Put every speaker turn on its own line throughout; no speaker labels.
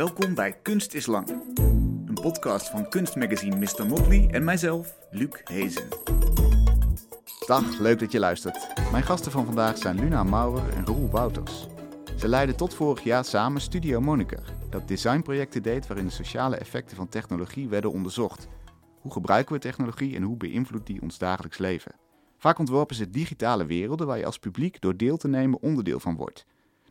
Welkom bij Kunst is Lang. Een podcast van kunstmagazine Mr. Motley en mijzelf, Luc Hezen.
Dag, leuk dat je luistert. Mijn gasten van vandaag zijn Luna Maurer en Roel Wouters. Ze leidden tot vorig jaar samen Studio Moniker, dat designprojecten deed waarin de sociale effecten van technologie werden onderzocht. Hoe gebruiken we technologie en hoe beïnvloedt die ons dagelijks leven? Vaak ontworpen ze digitale werelden waar je als publiek door deel te nemen onderdeel van wordt.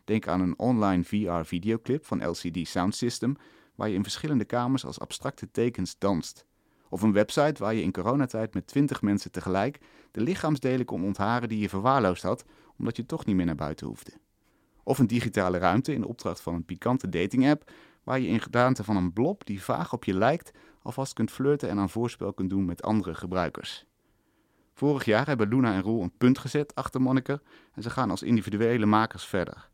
Denk aan een online VR-videoclip van LCD Sound System, waar je in verschillende kamers als abstracte tekens danst. Of een website waar je in coronatijd met 20 mensen tegelijk de lichaamsdelen kon ontharen die je verwaarloosd had, omdat je toch niet meer naar buiten hoefde. Of een digitale ruimte in opdracht van een pikante dating-app, waar je in gedaante van een blob die vaag op je lijkt, alvast kunt flirten en aan voorspel kunt doen met andere gebruikers. Vorig jaar hebben Luna en Roel een punt gezet achter Moniker en ze gaan als individuele makers verder.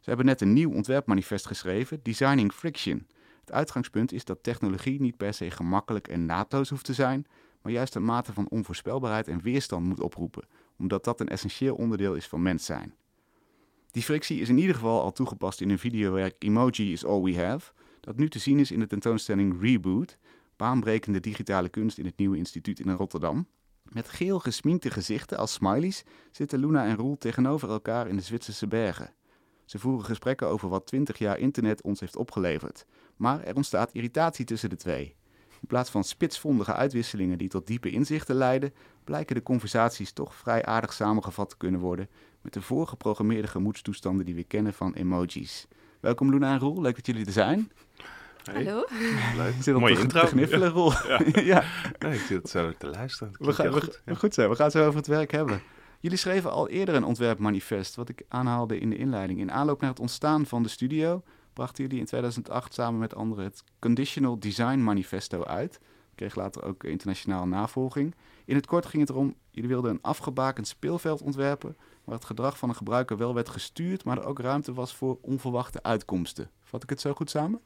Ze hebben net een nieuw ontwerpmanifest geschreven, Designing Friction. Het uitgangspunt is dat technologie niet per se gemakkelijk en naadloos hoeft te zijn, maar juist een mate van onvoorspelbaarheid en weerstand moet oproepen, omdat dat een essentieel onderdeel is van mens zijn. Die frictie is in ieder geval al toegepast in een videowerk Emoji is All We Have, dat nu te zien is in de tentoonstelling Reboot, baanbrekende digitale kunst in het Nieuwe Instituut in Rotterdam. Met geel gesminkte gezichten als smileys zitten Luna en Roel tegenover elkaar in de Zwitserse bergen. Ze voeren gesprekken over wat 20 jaar internet ons heeft opgeleverd. Maar er ontstaat irritatie tussen de twee. In plaats van spitsvondige uitwisselingen die tot diepe inzichten leiden, blijken de conversaties toch vrij aardig samengevat te kunnen worden met de voorgeprogrammeerde gemoedstoestanden die we kennen van emojis. Welkom Luna en Roel, leuk dat jullie er zijn.
Hallo.
Leuk.
Zit op
Mooie
te,
intro.
te gniffelen, Roel.
Ja.
ja.
Nee, ik zit zo te luisteren.
We gaan, we,
goed.
we- goed zo, we gaan het zo over het werk hebben. Jullie schreven al eerder een ontwerpmanifest, wat ik aanhaalde in de inleiding. In aanloop naar het ontstaan van de studio brachten jullie in 2008 samen met anderen het Conditional Design Manifesto uit. Kreeg later ook internationaal navolging. In het kort ging het erom, jullie wilden een afgebakend speelveld ontwerpen, waar het gedrag van een gebruiker wel werd gestuurd, maar er ook ruimte was voor onverwachte uitkomsten. Vat ik het zo goed samen?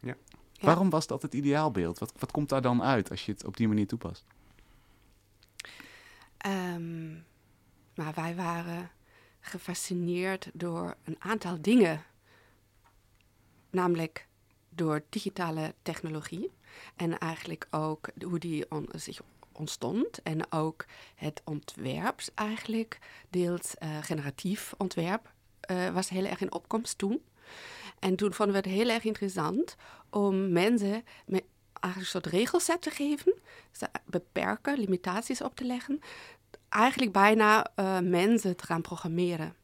Ja.
Ja.
Waarom was dat het ideaalbeeld? Wat, wat komt daar dan uit als je het op die manier toepast?
Ehm, maar wij waren gefascineerd door een aantal dingen. Namelijk door digitale technologie. En eigenlijk ook hoe die zich ontstond. En ook het ontwerp eigenlijk. Deels eh, generatief ontwerp eh, was heel erg in opkomst toen. En toen vonden we het heel erg interessant om mensen met eigenlijk een soort regelset te geven. Beperken, limitaties op te leggen. Eigenlijk bijna eh, mensen te gaan programmeren.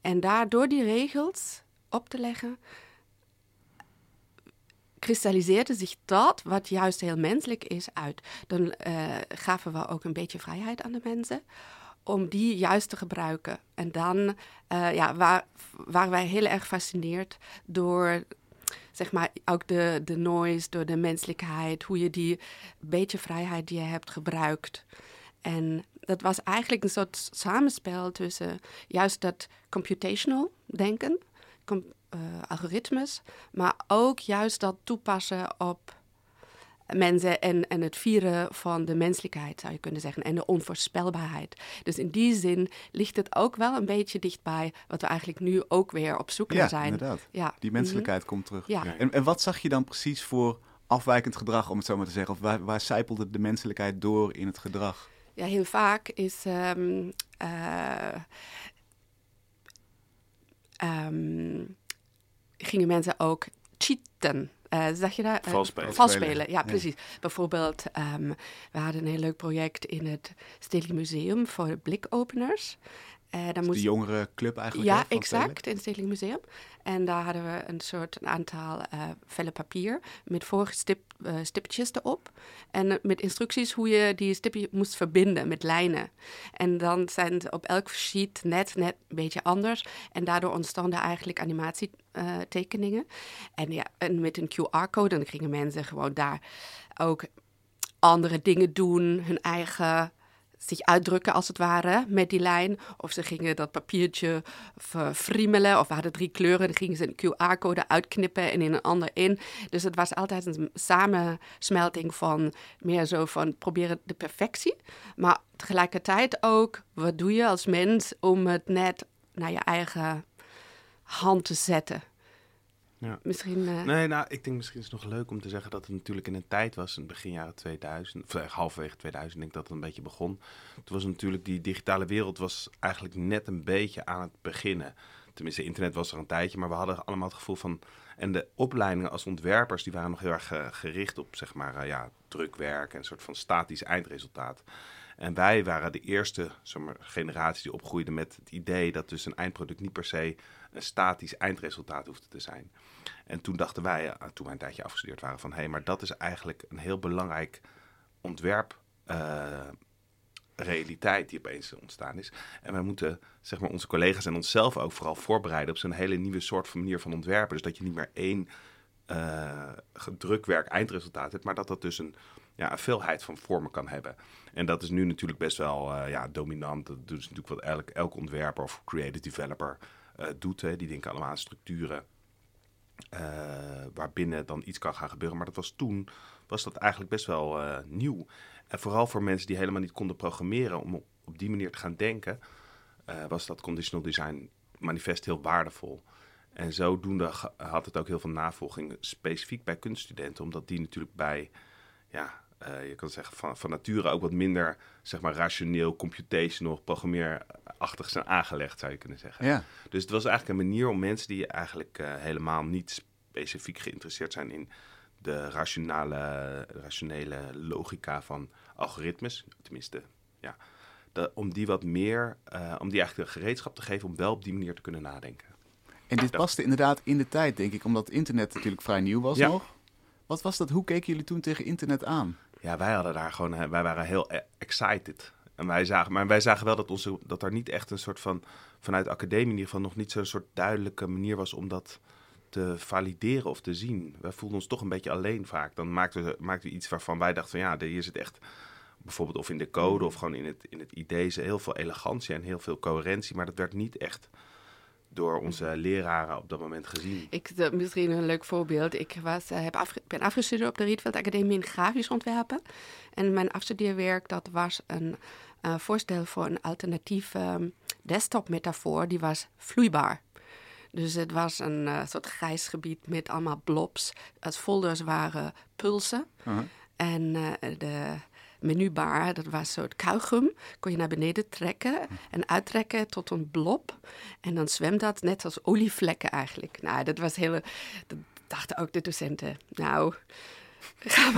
En daardoor die regels op te leggen, kristalliseerde zich dat, wat juist heel menselijk is, uit. Dan eh, gaven we ook een beetje vrijheid aan de mensen om die juist te gebruiken. En dan eh, ja, waar, waren wij heel erg gefascineerd door zeg maar, ook de, de noise, door de menselijkheid, hoe je die beetje vrijheid die je hebt gebruikt. En dat was eigenlijk een soort samenspel tussen juist dat computational denken, com- eh, algoritmes, maar ook juist dat toepassen op mensen en, en het vieren van de menselijkheid, zou je kunnen zeggen, en de onvoorspelbaarheid. Dus in die zin ligt het ook wel een beetje dichtbij wat we eigenlijk nu ook weer op zoek naar
Ja,
zijn.
inderdaad.
Ja.
Die menselijkheid komt terug.
Ja.
En, en wat zag je dan precies voor afwijkend gedrag, om het zo maar te zeggen? Of waar, waar zijpelde de menselijkheid door in het gedrag?
Ja, heel vaak is. ehm, eh, ehm, gingen mensen ook cheaten. Eh zeg je dat? Eh,
Vals spelen.
Vals
Spelen,
spelen, ja, precies. Bijvoorbeeld, ehm, we hadden een heel leuk project in het Stedelijk Museum voor de blikopeners. Eh daar
De
moest
jongere club eigenlijk?
ja, exact, in het Stedelijk Museum. En daar hadden we een soort een aantal eh vellen papier met voorgestip, eh, stipjes erop. En met instructies hoe je die stipje moest verbinden met lijnen. En dan zijn op elk sheet net, net een beetje anders. En daardoor ontstonden eigenlijk animatietekeningen. en, ja, en met een QR-code, dan gingen mensen gewoon daar ook andere dingen doen, hun eigen zich uitdrukken als het ware met die lijn. Of ze gingen dat papiertje verfriemelen. Of we hadden drie kleuren, dan gingen ze een QR-code uitknippen en in een ander in. Dus het was altijd een samensmelting van meer zo van proberen de perfectie. Maar tegelijkertijd ook, wat doe je als mens om het net naar je eigen hand te zetten.
Ja.
Misschien... eh,
Nee, nou, ik denk misschien is het nog leuk om te zeggen dat het natuurlijk in een tijd was, in het begin jaren 2000, of eh, halverwege 2000 denk ik dat het een beetje begon. Toen was natuurlijk die digitale wereld was eigenlijk net een beetje aan het beginnen. Tenminste, internet was er een tijdje, maar we hadden allemaal het gevoel van... En de opleidingen als ontwerpers, die waren nog heel erg eh, gericht op, zeg maar, ja, drukwerk en een soort van statisch eindresultaat. En wij waren de eerste zeg maar, generatie die opgroeide met het idee dat dus een eindproduct niet per se een statisch eindresultaat hoefde te zijn. En toen dachten wij, eh, toen wij een tijdje afgestudeerd waren, van hé, hey, maar dat is eigenlijk een heel belangrijk ontwerp. eh, realiteit die opeens ontstaan is. En wij moeten zeg maar, onze collega's en onszelf ook vooral voorbereiden op zo'n hele nieuwe soort van manier van ontwerpen. Dus dat je niet meer één eh, drukwerk eindresultaat hebt, maar dat dat dus een, ja, een veelheid van vormen kan hebben. En dat is nu natuurlijk best wel ja, dominant. Dat is natuurlijk wat elk, elk ontwerper of creative developer doet. Hè. Die denken allemaal aan structuren eh, waarbinnen dan iets kan gaan gebeuren. Maar dat was toen, was dat eigenlijk best wel eh, nieuw. En vooral voor mensen die helemaal niet konden programmeren, om op, die manier te gaan denken, eh, was dat conditional design manifest heel waardevol. En zodoende had het ook heel veel navolging, specifiek bij kunststudenten, omdat die natuurlijk bij, ja, eh, je kan zeggen van, van nature ook wat minder, zeg maar, rationeel, computational, programmeerachtig zijn aangelegd, zou je kunnen zeggen.
Ja.
Dus het was eigenlijk een manier om mensen die eigenlijk eh, helemaal niet specifiek geïnteresseerd zijn in de rationale, rationele logica van algoritmes, tenminste, ja, om die wat meer, eh, om die eigenlijk de gereedschap te geven om wel op die manier te kunnen nadenken.
En dit paste inderdaad in de tijd, denk ik, omdat internet natuurlijk vrij nieuw was
Ja.
nog. Wat was dat? Hoe keken jullie toen tegen internet aan?
Ja, wij hadden daar gewoon, eh, wij waren heel e- excited. En wij zagen, maar wij zagen wel dat, onze, dat er niet echt een soort van, vanuit de academie in ieder geval, nog niet zo'n soort duidelijke manier was om dat te valideren of te zien. Wij voelden ons toch een beetje alleen vaak. Dan maakten we, maakten we iets waarvan wij dachten van ja, hier zit echt bijvoorbeeld of in de code of gewoon in het, in het idee heel veel elegantie en heel veel coherentie. Maar dat werd niet echt door onze leraren op dat moment gezien.
Ik, eh, misschien een leuk voorbeeld. Ik was, eh, heb afge- ben afgestudeerd op de Rietveld Academie in grafisch ontwerpen. En mijn afstudeerwerk dat was een eh, voorstel voor een alternatieve ehm, desktop-metafoor. Die was vloeibaar. Dus het was een eh, soort grijs gebied met allemaal blobs. Als folders waren pulsen. En eh, de menubar, dat was een soort kauwgum. Kon je naar beneden trekken en uittrekken tot een blob. En dan zwemt dat net als olievlekken eigenlijk. Nou, dat was hele... Dat dachten ook de docenten. Nou, ga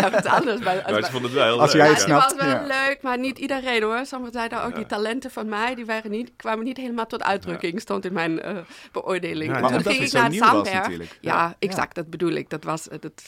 maar wat anders. Maar, als-
Maar ze vonden het wel heel
Als
leuk,
jij
ja,
het
die
snapt,
was wel
ja.
leuk, maar niet iedereen hoor. Sommigen zeiden ook, die talenten van mij, die waren niet, kwamen niet helemaal tot uitdrukking. Stond in mijn eh, beoordeling.
Ja,
en toen ging
het
ik naar
natuurlijk.
Ja,
Ja.
exact, dat bedoel ik. Dat was, eh, dat,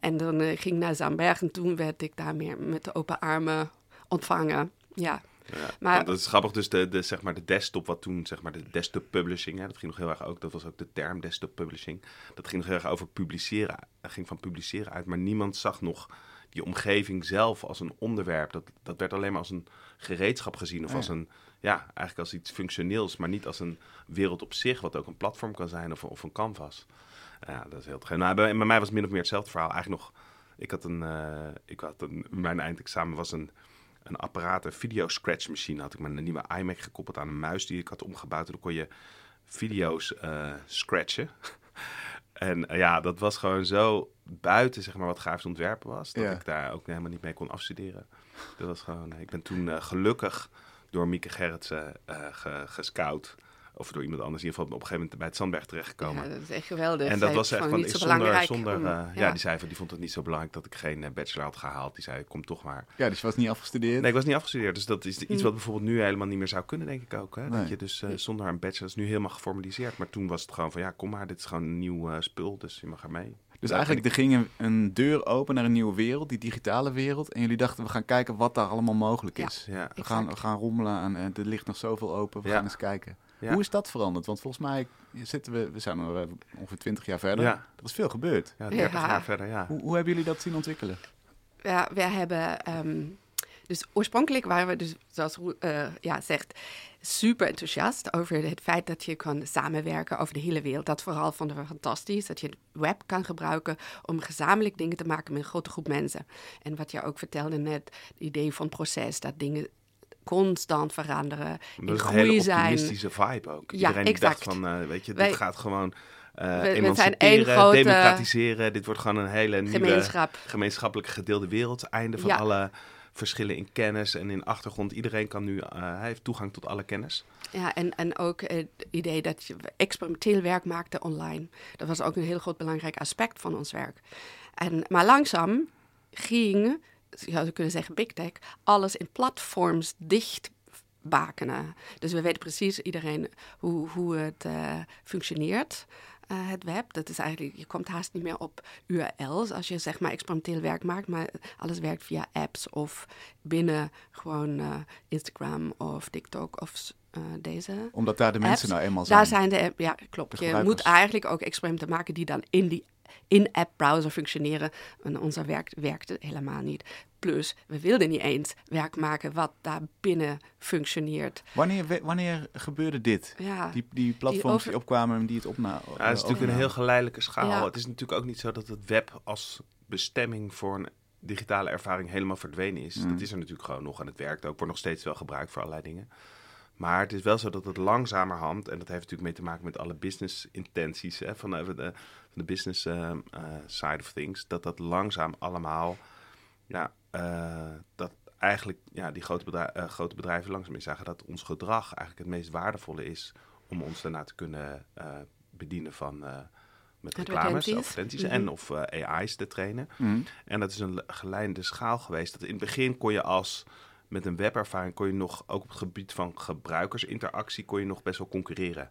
en dan eh, ging ik naar Zandberg en toen werd ik daar meer met de open armen ontvangen. Ja,
Ja,
Maar-
dat is grappig, dus de, de, zeg maar de desktop, wat toen zeg maar de desktop publishing, hè, dat ging nog heel erg ook, dat was ook de term desktop publishing, dat ging nog heel erg over publiceren, dat ging van publiceren uit, maar niemand zag nog die omgeving zelf als een onderwerp. Dat, dat werd alleen maar als een gereedschap gezien of
Oh ja.
als een, ja, eigenlijk als iets functioneels, maar niet als een wereld op zich, wat ook een platform kan zijn of, of een canvas. Ja, dat is heel te nou, bij, bij mij was het min of meer hetzelfde verhaal. Eigenlijk nog, ik had een, eh, ik had een, mijn eindexamen was een, een apparaat, een video scratch machine. Had ik met een nieuwe iMac gekoppeld aan een muis die ik had omgebouwd. En dan kon je video's eh, scratchen. en eh, ja, dat was gewoon zo buiten zeg maar, wat grafisch ontwerpen was. Dat
Ja.
ik daar ook helemaal niet mee kon afstuderen. Dat was gewoon, ik ben toen eh, gelukkig door Mieke Gerritsen eh, ge- gescout. Of door iemand anders. In ieder geval op een gegeven moment bij het Zandberg terechtgekomen.
ja, dat is echt geweldig.
En dat
Zij
was echt van,
niet zo
zonder,
belangrijk.
zonder
om-
eh, ja. die zei van, die vond het niet zo belangrijk dat ik geen eh, bachelor had gehaald. Die zei, kom toch maar.
Ja, dus je was niet afgestudeerd.
Nee, ik was niet afgestudeerd. Dus dat is iets
Hm.
wat bijvoorbeeld nu helemaal niet meer zou kunnen, denk ik ook. Hè?
Nee.
Dat je dus eh, zonder een bachelor is nu helemaal geformaliseerd. Maar toen was het gewoon van, ja, kom maar, dit is gewoon een nieuw eh, spul, dus je mag er mee.
Dus eigenlijk er ging een, een deur open naar een nieuwe wereld, die digitale wereld. En jullie dachten, we gaan kijken wat daar allemaal mogelijk is.
Ja,
We gaan, we gaan rommelen en, en er ligt nog zoveel open. We
Ja.
gaan eens kijken.
Ja.
Hoe is dat veranderd? Want volgens mij zitten we, we zijn er ongeveer 20 jaar verder.
Ja.
Er is veel gebeurd.
ja 30
Ja.
jaar verder, ja.
Hoe, hoe hebben jullie dat zien ontwikkelen?
Ja, we hebben. ehm, dus oorspronkelijk waren we, dus, zoals Roel eh, ja, zegt, super enthousiast over het feit dat je kan samenwerken over de hele wereld. Dat vooral vonden we fantastisch, dat je het web kan gebruiken om gezamenlijk dingen te maken met een grote groep mensen. En wat je ook vertelde net, het idee van proces, dat dingen constant veranderen, in
Dat is een hele optimistische vibe ook.
Ja,
Iedereen die dacht van, eh, weet je,
Wij-
dit gaat gewoon
we zijn
emanciperen,
één grote
democratiseren. Dit wordt gewoon een hele nieuwe
gemeenschap.
gemeenschappelijk gedeelde wereld. Einde van
Ja.
alle verschillen in kennis en in achtergrond. Iedereen kan nu, eh, hij heeft toegang tot alle kennis.
Ja, en, en ook het idee dat je experimenteel werk maakte online. Dat was ook een heel groot belangrijk aspect van ons werk. En, maar langzaam ging, je zou kunnen zeggen big tech, alles in platforms dicht bakenen. Dus we weten precies iedereen hoe, hoe het eh, functioneert. eh, het web, dat is eigenlijk, je komt haast niet meer op URL's als je zeg maar experimenteel werk maakt, maar alles werkt via apps of binnen gewoon eh, Instagram of TikTok of deze
Omdat daar de mensen nou eenmaal zijn.
Daar zijn de ja, klopt.
De
Je moet eigenlijk ook experimenten maken die dan in die in-app browser functioneren. En onze werk werkte helemaal niet. Plus, we wilden niet eens werk maken wat daar binnen functioneert.
Wanneer, wanneer gebeurde dit?
Ja,
Die, die platforms die,
over-
opkwamen en die het opna
Ja, het is natuurlijk een heel geleidelijke schaal.
Ja.
Het is natuurlijk ook niet zo dat het web als bestemming voor een digitale ervaring helemaal verdwenen is.
Mm.
Dat is er natuurlijk gewoon nog en het werkt ook. Wordt nog steeds wel gebruikt voor allerlei dingen. Maar het is wel zo dat het langzamerhand, en dat heeft natuurlijk mee te maken met alle business intenties hè, van, de, van de, business ehm, eh, side of things, dat dat langzaam allemaal, ja, eh, dat eigenlijk ja, die grote, bedrij- eh, grote bedrijven langzaam inzagen dat ons gedrag eigenlijk het meest waardevolle is om ons daarna te kunnen eh, bedienen van eh, met reclames,
Advertenties. Mhm.
en of eh, AI's te trainen.
Mhm.
En dat is een geleidende schaal geweest. Dat in het begin kon je als met een webervaring kon je nog ook op het gebied van gebruikersinteractie kon je nog best wel concurreren.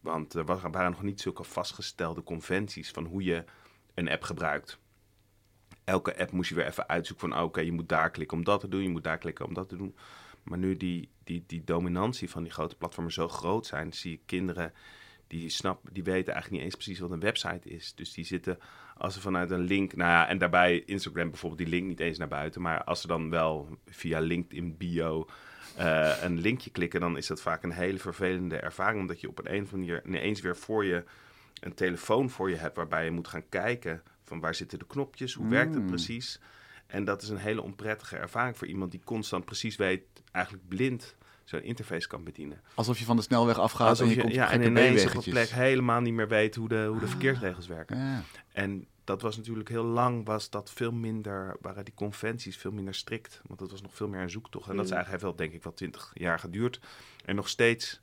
Want er wa- waren nog niet zulke vastgestelde conventies van hoe je een app gebruikt. Elke app moest je weer even uitzoeken van oké, je moet daar klikken om dat te doen, je moet daar klikken om dat te doen. Maar nu die, die, die dominantie van die grote platformen zo groot zijn, zie je kinderen die snappen, die weten eigenlijk niet eens precies wat een website is. Dus die zitten als ze vanuit een link, nou ja, en daarbij Instagram bijvoorbeeld die link niet eens naar buiten, maar als ze dan wel via LinkedIn bio eh, een linkje klikken, dan is dat vaak een hele vervelende ervaring, omdat je op een, een of andere manier ineens weer voor je een telefoon voor je hebt, waarbij je moet gaan kijken van waar zitten de knopjes, hoe werkt het
Mm.
precies. En dat is een hele onprettige ervaring voor iemand die constant precies weet, eigenlijk blind zo'n interface kan bedienen.
Alsof je van de snelweg afgaat
Alsof
en je, komt
ja,
op
en ineens op een plek helemaal niet meer weet hoe de, hoe de
Ah.
verkeersregels werken.
Ja.
En dat was natuurlijk heel lang, was dat veel minder, waren die conventies veel minder strikt. Want dat was nog veel meer een zoektocht. En dat is
Mm.
eigenlijk wel, denk ik, wel twintig jaar geduurd. En nog steeds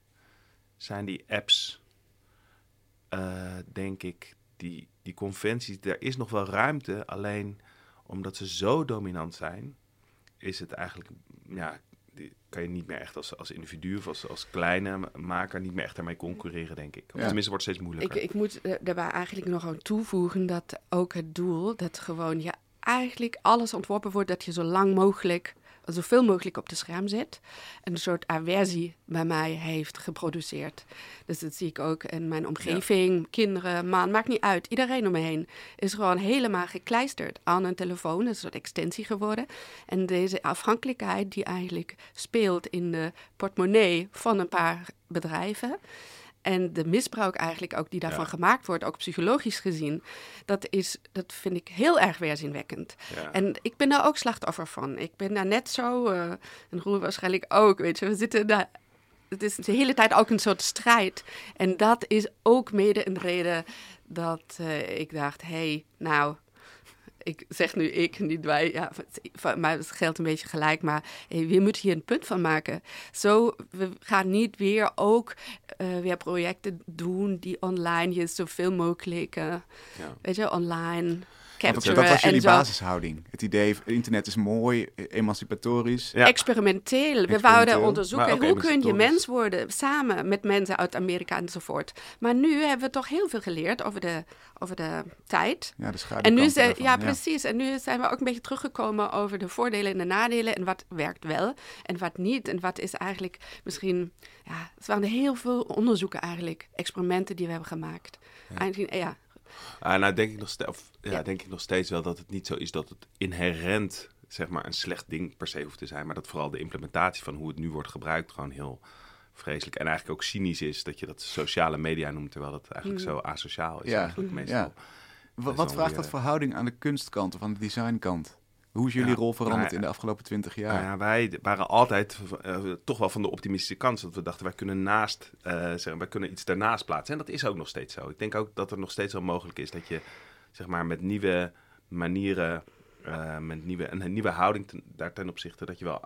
zijn die apps, eh, denk ik, die, die conventies, er is nog wel ruimte. Alleen omdat ze zo dominant zijn, is het eigenlijk, ja, kan je niet meer echt als, als individu of als, als kleine maker niet meer echt daarmee concurreren, denk ik. Of
Ja.
tenminste, wordt het steeds
Ik,
moeilijker.
ik moet eh, daarbij eigenlijk nog aan toevoegen dat ook het doel, dat gewoon ja, eigenlijk alles ontworpen wordt dat je zo lang mogelijk, zoveel mogelijk op de scherm zit. Een soort aversie bij mij heeft geproduceerd. Dus dat zie ik ook in mijn omgeving, kinderen, man, maakt niet uit. Iedereen om me heen is gewoon helemaal gekleisterd aan een telefoon. Een soort extensie geworden. En deze afhankelijkheid die eigenlijk speelt in de portemonnee van een paar bedrijven. En de misbruik eigenlijk ook die daarvan
Ja.
gemaakt wordt, ook psychologisch gezien, dat, is, dat vind ik heel erg weerzinwekkend.
Ja.
En ik ben daar ook slachtoffer van. Ik ben daar net zo, eh, en Roel waarschijnlijk ook, weet je. We zitten daar, het is de hele tijd ook een soort strijd. En dat is ook mede een reden dat eh, ik dacht, hé, hey, nou... Ik zeg nu ik, niet wij. Ja, maar het geldt een beetje gelijk. Maar hey, we moeten hier een punt van maken. Zo, we gaan niet weer ook eh, weer projecten doen die online je zoveel mogelijk, eh,
Ja.
weet je, online capturen
dat was jullie
en zo.
basishouding. Het idee, internet is mooi, emancipatorisch.
Ja.
Experimenteel. We wouden onderzoeken hoe kun je
emancipatorisch.
mens worden samen met mensen uit Amerika enzovoort. Maar nu hebben we toch heel veel geleerd over de, over de tijd.
Ja, de
En nu zijn, ja, precies. En nu zijn we ook een beetje teruggekomen over de voordelen en de nadelen. En wat werkt wel en wat niet. En wat is eigenlijk misschien. Ja, het waren heel veel onderzoeken eigenlijk. Experimenten die we hebben gemaakt. Eigenlijk, ja,
Ah, nou denk ik, nog ste- of, ja,
Ja.
denk ik nog steeds wel dat het niet zo is dat het inherent zeg maar, een slecht ding per se hoeft te zijn. Maar dat vooral de implementatie van hoe het nu wordt gebruikt gewoon heel vreselijk. En eigenlijk ook cynisch is dat je dat sociale media noemt, terwijl het eigenlijk
Mm.
zo asociaal is.
Ja,
eigenlijk meestal.
ja.
Dat
Wat
wel
vraagt dat verhouding aan de kunstkant of aan de designkant? Hoe is jullie
Ja,
rol veranderd
nou ja.
in de afgelopen twintig jaar?
Nou ja, wij waren altijd eh, toch wel van de optimistische kant. Dat we dachten, wij kunnen naast, eh, zeggen, wij kunnen iets daarnaast plaatsen. En dat is ook nog steeds zo. Ik denk ook dat het nog steeds wel mogelijk is dat je zeg maar, met nieuwe manieren, eh, met nieuwe, een, nieuwe houding ten, daar ten opzichte, dat je wel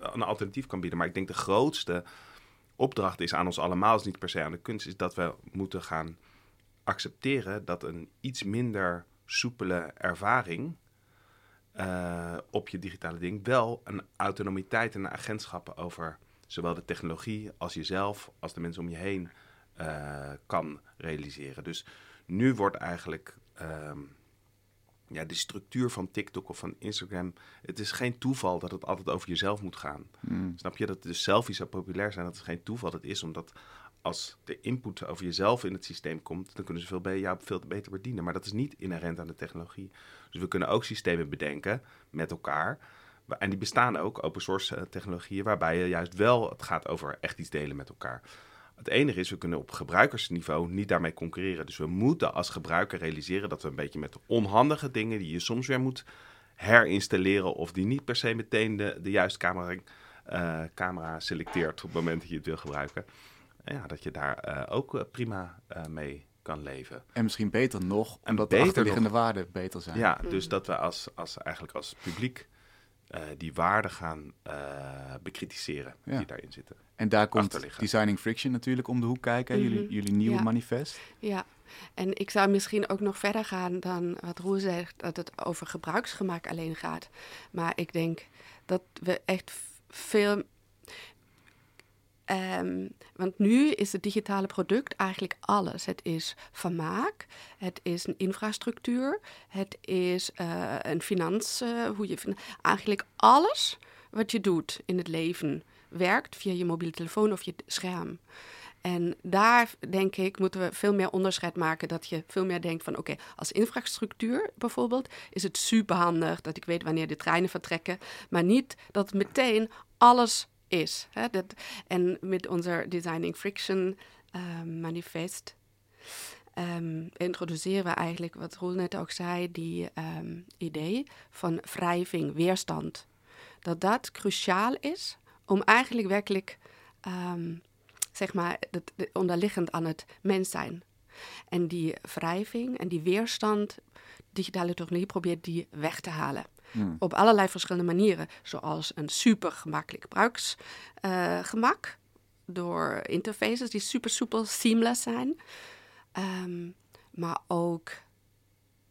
een alternatief kan bieden. Maar ik denk de grootste opdracht is aan ons allemaal, is niet per se aan de kunst, is dat we moeten gaan accepteren dat een iets minder soepele ervaring eh, op je digitale ding wel een autonomiteit en een agentschap over zowel de technologie als jezelf, als de mensen om je heen eh, kan realiseren. Dus nu wordt eigenlijk ehm, ja, de structuur van TikTok of van Instagram. Het is geen toeval dat het altijd over jezelf moet gaan.
Hmm.
Snap je dat de selfies zo populair zijn? Dat is geen toeval. Dat is omdat als de input over jezelf in het systeem komt, dan kunnen ze veel jou veel beter bedienen. Maar dat is niet inherent aan de technologie. Dus we kunnen ook systemen bedenken met elkaar. En die bestaan ook, open source eh, technologieën, waarbij je juist wel, het gaat over echt iets delen met elkaar. Het enige is, we kunnen op gebruikersniveau niet daarmee concurreren. Dus we moeten als gebruiker realiseren dat we een beetje met onhandige dingen die je soms weer moet herinstalleren of die niet per se meteen de, de juiste camera, eh, camera selecteert op het moment dat je het wil gebruiken. Ja, dat je daar eh, ook eh, prima eh, mee kan leven.
En misschien beter nog,
En
omdat
beter
de achterliggende waarden beter zijn.
Ja, dus dat we als, als, eigenlijk als publiek eh, die waarden gaan eh, bekritiseren
Ja.
die daarin zitten.
En daar komt. Designing Friction natuurlijk om de hoek kijken. hè? Jullie,
Mhm.
jullie nieuwe
Ja.
manifest.
Ja, en ik zou misschien ook nog verder gaan dan wat Roel zegt, dat het over gebruiksgemak alleen gaat. Maar ik denk dat we echt veel. Ehm, want nu is het digitale product eigenlijk alles. Het is vermaak, het is een infrastructuur, het is eh, een financiën, hoe je eigenlijk alles wat je doet in het leven werkt via je mobiele telefoon of je scherm. En daar denk ik moeten we veel meer onderscheid maken. Dat je veel meer denkt van oké, als infrastructuur bijvoorbeeld is het superhandig dat ik weet wanneer de treinen vertrekken. Maar niet dat meteen alles is. Hè? Dat, en met onze Designing Friction ehm, manifest ehm, introduceren we eigenlijk, wat Roel net ook zei, die ehm, idee van wrijving, weerstand. Dat dat cruciaal is om eigenlijk werkelijk, zeg maar, het onderliggend aan het mens zijn. En die wrijving en die weerstand, digitale technologie probeert die weg te halen.
Hmm.
Op allerlei verschillende manieren, zoals een super gemakkelijk gebruiksgemak door interfaces die super soepel, seamless zijn. Ehm, maar ook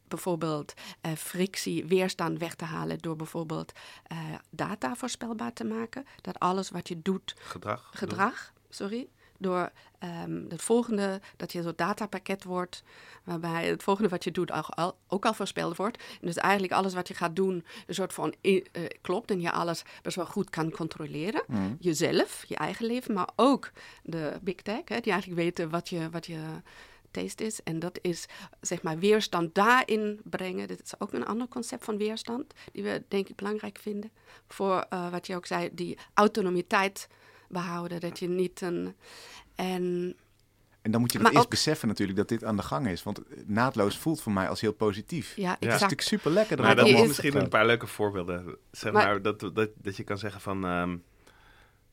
bijvoorbeeld eh, frictie, weerstand weg te halen door bijvoorbeeld eh, data voorspelbaar te maken. Dat alles wat je doet,
Gedrag.
gedrag, sorry, door ehm, het volgende, dat je zo'n datapakket wordt, waarbij het volgende wat je doet ook al, ook al voorspeld wordt. En dus eigenlijk alles wat je gaat doen, een soort van eh, klopt en je alles best wel goed kan controleren.
Hmm.
Jezelf, je eigen leven, maar ook de big tech, hè, die eigenlijk weten wat je, wat je taste is. En dat is, zeg maar, weerstand daarin brengen. Dit is ook een ander concept van weerstand, die we denk ik belangrijk vinden. Voor eh, wat je ook zei, die autonomiteit behouden. Dat je niet een. En
En dan moet je dat eerst
ook-
beseffen natuurlijk dat dit aan de gang is. Want naadloos voelt voor mij als heel positief.
ja,
Het is
exact.
natuurlijk super lekker.
Maar dat is
is-
misschien een paar leuke voorbeelden. Zeg
Maar-
maar, dat, dat, dat je kan zeggen van ehm,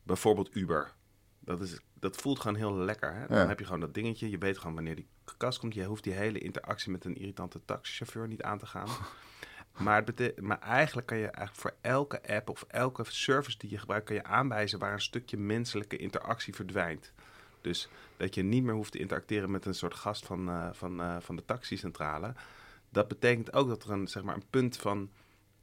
bijvoorbeeld Uber. Dat, is, dat voelt gewoon heel lekker. Hè? Dan
Ja.
heb je gewoon dat dingetje. Je weet gewoon wanneer die kast komt. Je hoeft die hele interactie met een irritante taxichauffeur niet aan te gaan. Maar, maar eigenlijk kan je eigenlijk voor elke app of elke service die je gebruikt, kan je aanwijzen waar een stukje menselijke interactie verdwijnt. Dus dat je niet meer hoeft te interacteren met een soort gast van, eh, van, eh, van de taxicentrale. Dat betekent ook dat er een, zeg maar, een punt van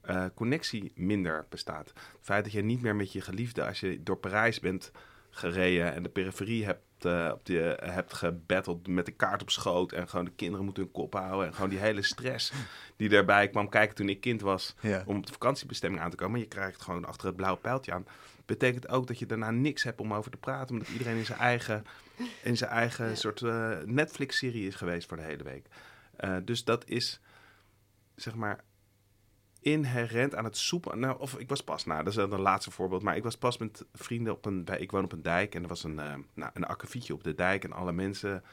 eh, connectie minder bestaat. Het feit dat je niet meer met je geliefde, als je door Parijs bent gereden en de periferie hebt, eh, op de, hebt gebatteld met de kaart op schoot en gewoon de kinderen moeten hun kop houden en gewoon die hele stress die daarbij kwam kijken toen ik kind was
Ja.
om op de vakantiebestemming aan te komen. Je krijgt gewoon achter het blauwe pijltje aan. Betekent ook dat je daarna niks hebt om over te praten, omdat iedereen in zijn eigen, in zijn eigen
Ja.
soort eh, Netflix-serie is geweest voor de hele week. Eh, dus dat is, zeg maar, inherent aan het soepel. Nou, of ik was pas, nou, dat is dan een laatste voorbeeld, maar ik was pas met vrienden op een, ik woon op een dijk en er was een, eh, nou, een akkefietje op de dijk en alle mensen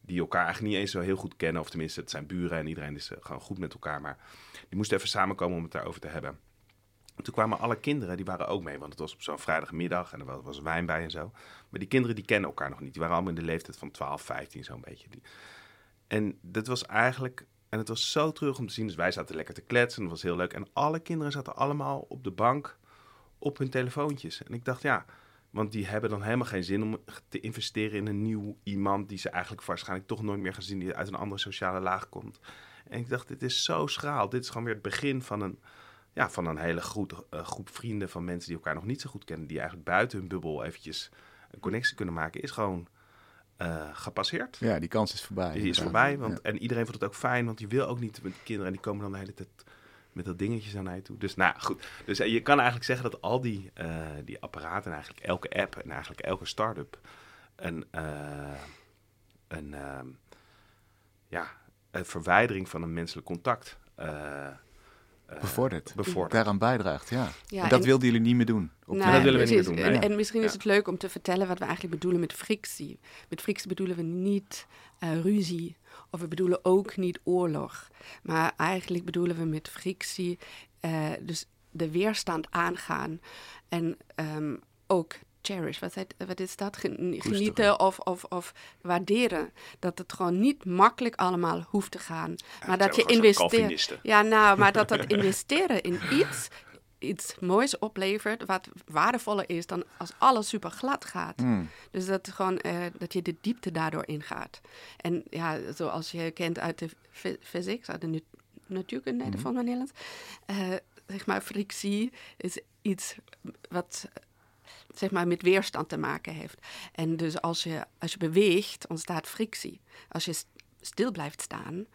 die elkaar eigenlijk niet eens zo heel goed kennen. Of tenminste, het zijn buren en iedereen is eh, gewoon goed met elkaar. Maar die moesten even samenkomen om het daarover te hebben. En toen kwamen alle kinderen, die waren ook mee. Want het was op zo'n vrijdagmiddag en er was, was wijn bij en zo. Maar die kinderen die kennen elkaar nog niet. Die waren allemaal in de leeftijd van 12, 15 zo'n beetje. En dat was eigenlijk... En het was zo terug om te zien. Dus wij zaten lekker te kletsen. Dat was heel leuk. En alle kinderen zaten allemaal op de bank op hun telefoontjes. En ik dacht, ja... Want die hebben dan helemaal geen zin om te investeren in een nieuw iemand... die ze eigenlijk waarschijnlijk toch nooit meer gaan zien... die uit een andere sociale laag komt. En ik dacht, dit is zo schraal. Dit is gewoon weer het begin van een, ja, van een hele groep, eh, groep vrienden... van mensen die elkaar nog niet zo goed kennen... die eigenlijk buiten hun bubbel eventjes een connectie kunnen maken... is gewoon eh, gepasseerd.
Ja, die kans is voorbij.
Die is voorbij. Want,
Ja.
En iedereen vond het ook fijn, want die wil ook niet met kinderen. En die komen dan de hele tijd met dat dingetje naar je toe. Dus nou goed. Dus eh, je kan eigenlijk zeggen dat al die, eh, die apparaten, en eigenlijk elke app en eigenlijk elke start-up een, een, ehm, ja, een verwijdering van een menselijk contact
Bevordert.
bevordert.
Daaraan bijdraagt, ja.
Ja,
en dat
en-
wilden jullie niet meer doen. Op
Nee,
dat willen we niet meer doen.
En, en misschien is het leuk om te vertellen wat we eigenlijk bedoelen met frictie. Met frictie bedoelen we niet eh, ruzie. Of we bedoelen ook niet oorlog. Maar eigenlijk bedoelen we met frictie eh, dus de weerstand aangaan. En ehm, ook cherish, wat, heet- wat is dat? Gen- Genieten of, of, of waarderen. Dat het gewoon niet makkelijk allemaal hoeft te gaan. maar dat je investeert. Ja, nou, maar dat dat investeren in iets, iets moois oplevert, wat waardevoller is dan als alles super glad gaat.
Hmm.
Dus dat, gewoon, eh, dat je de diepte daardoor ingaat. En ja, zoals je kent uit de phy- physics, uit de natuurkunde mm van Nederlands, eh, zeg maar, frictie is iets wat zeg maar, met weerstand te maken heeft. En dus als je, als je beweegt, ontstaat frictie. Als je st- stil blijft staan,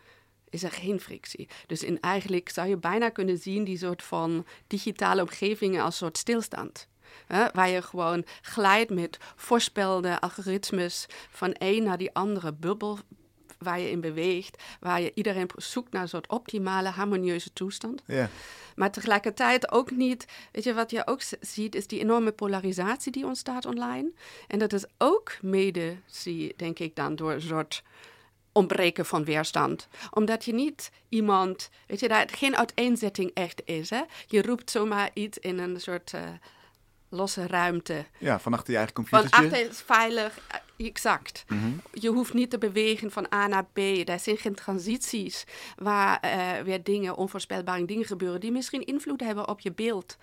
is er geen frictie. Dus in eigenlijk zou je bijna kunnen zien die soort van digitale omgevingen als soort stilstand. Hè, waar je gewoon glijdt met voorspelde algoritmes van een naar die andere bubbel waar je in beweegt, waar je iedereen zoekt naar een soort optimale, harmonieuze toestand.
Ja.
Maar tegelijkertijd ook niet, weet je, wat je ook ziet, is die enorme polarisatie die ontstaat online. En dat is ook mede, zie, denk ik dan, door een soort ontbreken van weerstand. Omdat je niet iemand, weet je, dat geen uiteenzetting echt is. Hè? Je roept zomaar iets in een soort eh, losse ruimte.
ja, van achter je eigen
Van
computertje.
achter is veilig, eh, exact.
Mhm.
Je hoeft niet te bewegen van A naar B. Er zijn geen transities waar eh, weer dingen, onvoorspelbare dingen gebeuren die misschien invloed hebben op je beeld.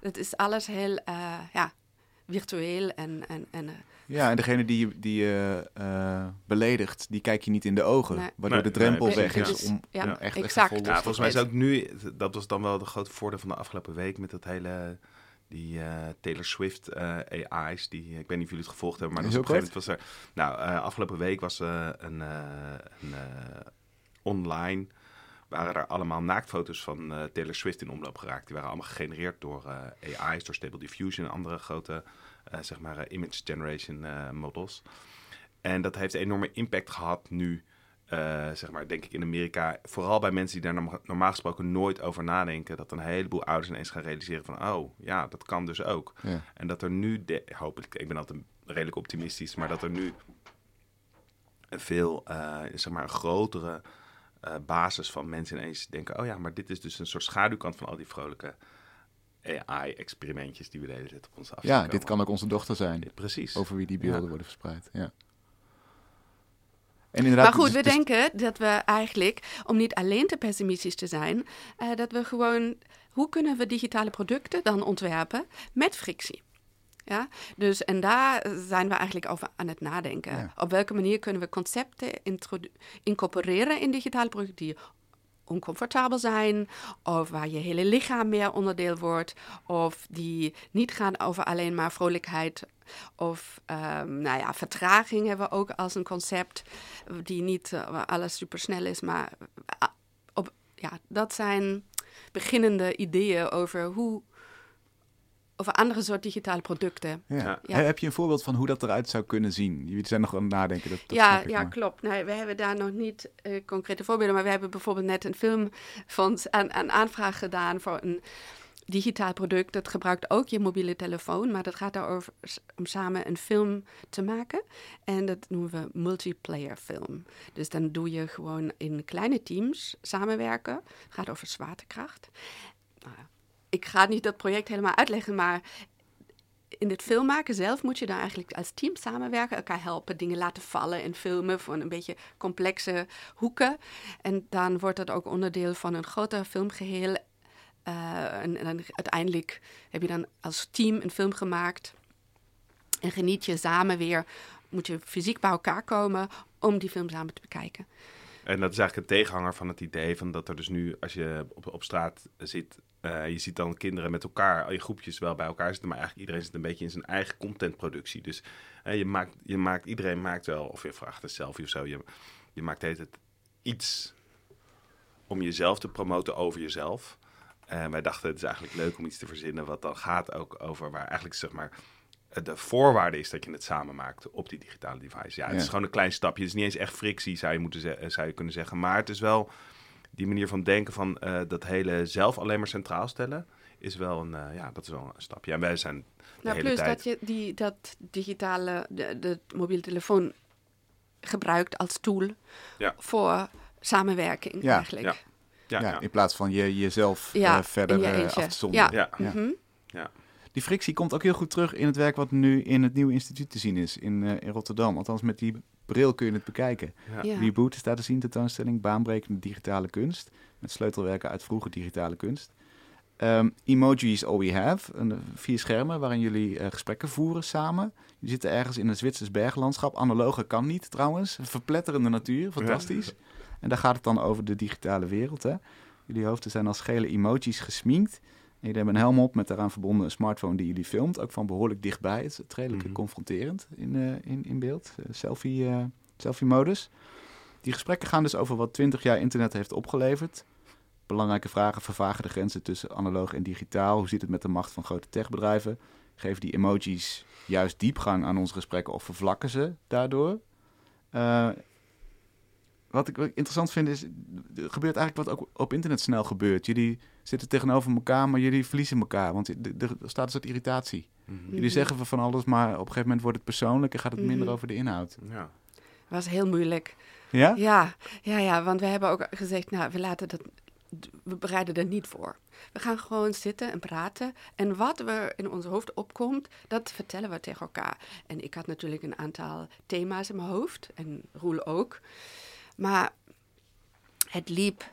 Het is alles heel eh, ja, virtueel en, en, en
Ja, en degene die je, die je eh, beledigt, die kijk je niet in de ogen.
Nee.
Waardoor
Nee,
de drempel
nee,
weg is
ja.
om,
Ja,
echt,
exact.
echt
Ja, volgens mij is ook nu, dat was dan wel de grote voordeel van de afgelopen week met dat hele, die eh, Taylor Swift eh, AI's, die, ik weet niet of jullie het gevolgd hebben, maar
Is
dus op een gegeven moment was er, nou, eh, afgelopen week was een, een online, waren er allemaal naaktfoto's van Taylor Swift in omloop geraakt. Die waren allemaal gegenereerd door AI's, door Stable Diffusion en andere grote, zeg maar, image generation models. En dat heeft een enorme impact gehad nu, eh, zeg maar, denk ik in Amerika. Vooral bij mensen die daar norma- normaal gesproken nooit over nadenken. Dat een heleboel ouders ineens gaan realiseren van, oh ja, dat kan dus ook.
Ja.
En dat er nu, de, hopelijk, ik ben altijd redelijk optimistisch, maar dat er nu een veel, eh, zeg maar, een grotere eh, basis van mensen ineens denken, oh ja, maar dit is dus een soort schaduwkant van al die vrolijke AI-experimentjes die we de hele tijd op ons af
Ja, dit kan ook onze dochter zijn.
Ja, Precies.
Over wie die beelden
Ja.
worden verspreid. Ja. Inderdaad,
Maar goed, we
dus-
denken dat we eigenlijk, om niet alleen te pessimistisch te zijn, eh, dat we gewoon, hoe kunnen we digitale producten dan ontwerpen met frictie? Ja, dus en daar zijn we eigenlijk over aan het nadenken.
Ja.
Op welke manier kunnen we concepten incorporeren in digitale producten die oncomfortabel zijn, of waar je hele lichaam meer onderdeel wordt, of die niet gaan over alleen maar vrolijkheid of ehm, nou ja, vertraging hebben we ook als een concept, die niet waar alles super snel is, maar eh, op, ja, dat zijn beginnende ideeën over hoe over andere soort digitale producten.
ja. Heb je een voorbeeld van hoe dat eruit zou kunnen zien? Jullie zijn nog aan het nadenken. Dat, dat
ja, ja
maar-
klopt. Nee, we hebben daar nog niet eh, concrete voorbeelden, maar we hebben bijvoorbeeld net een filmfonds aan, aan aanvraag gedaan voor een digitaal product, dat gebruikt ook je mobiele telefoon, maar dat gaat daarover om samen een film te maken. En dat noemen we multiplayer film. Dus dan doe je gewoon in kleine teams samenwerken. Het gaat over zwaartekracht. Nou ja, ik ga niet dat project helemaal uitleggen, maar in het filmmaken zelf moet je dan eigenlijk als team samenwerken, elkaar helpen, dingen laten vallen en filmen van een beetje complexe hoeken. En dan wordt dat ook onderdeel van een groter filmgeheel. Eh, en, en dan uiteindelijk heb je dan als team een film gemaakt. En geniet je samen weer, moet je fysiek bij elkaar komen om die film samen te bekijken.
En dat is eigenlijk een tegenhanger van het idee van dat er dus nu, als je op, op straat zit, eh, je ziet dan kinderen met elkaar, al je groepjes wel bij elkaar zitten, maar eigenlijk iedereen zit een beetje in zijn eigen contentproductie. Dus eh, je maakt, je maakt, iedereen maakt wel, of je vraagt een selfie of zo, je, je maakt tijd iets om jezelf te promoten over jezelf. En wij dachten, het is eigenlijk leuk om iets te verzinnen wat dan gaat ook over waar eigenlijk zeg maar de voorwaarde is dat je het samen maakt op die digitale device. Ja, het
Ja.
is gewoon een klein stapje. Het is niet eens echt frictie, zou je, moeten eh, zou je kunnen zeggen. Maar het is wel die manier van denken van eh, dat hele zelf alleen maar centraal stellen. Is wel een, eh, ja, dat is wel een stapje. En wij zijn de
Nou,
hele
plus
tijd...
dat je die, dat digitale, de, de mobiele telefoon gebruikt als tool
Ja.
voor samenwerking
Ja,
eigenlijk.
ja. Ja,
Ja,
ja.
in plaats van je, jezelf
Ja,
eh, verder
je
af te zonderen.
Ja.
Ja.
Mhm.
Die frictie komt ook heel goed terug in het werk wat nu in het nieuwe instituut te zien is in, eh, in Rotterdam. Althans, met die bril kun je het bekijken.
Ja.
Ja.
Reboot is daar te zien, tentoonstelling, baanbrekende digitale kunst. Met sleutelwerken uit vroege digitale kunst. Ehm Emoji is all we have. Een, vier schermen waarin jullie eh, gesprekken voeren samen. Je zitten ergens in een Zwitsers berglandschap. Analoge kan niet trouwens. Verpletterende natuur, fantastisch. En daar gaat het dan over de digitale wereld. Hè? Jullie hoofden zijn als gele emojis gesminkt. Jullie hebben een helm op met daaraan verbonden een smartphone die jullie filmt. Ook van behoorlijk dichtbij. Het is redelijk
Mhm.
confronterend in, eh, in, in beeld. Eh, selfie, eh, selfie-modus. Die gesprekken gaan dus over wat 20 jaar internet heeft opgeleverd. Belangrijke vragen vervagen de grenzen tussen analoog en digitaal. Hoe zit het met de macht van grote techbedrijven? Geven die emojis juist diepgang aan onze gesprekken of vervlakken ze daardoor? Wat ik wat ik interessant vind is, er gebeurt eigenlijk wat ook op internet snel gebeurt. Jullie zitten tegenover elkaar, maar jullie verliezen elkaar. Want er staat een soort irritatie.
Mhm.
Jullie
Mhm.
zeggen van alles, maar op een gegeven moment wordt het persoonlijk en gaat het minder
Mhm.
over de inhoud.
Ja.
was heel moeilijk.
Ja?
Ja, ja, ja, want we hebben ook gezegd, nou, we laten dat, we bereiden er niet voor. We gaan gewoon zitten en praten. En wat er in ons hoofd opkomt, dat vertellen we tegen elkaar. En ik had natuurlijk een aantal thema's in mijn hoofd, en Roel ook. Maar het liep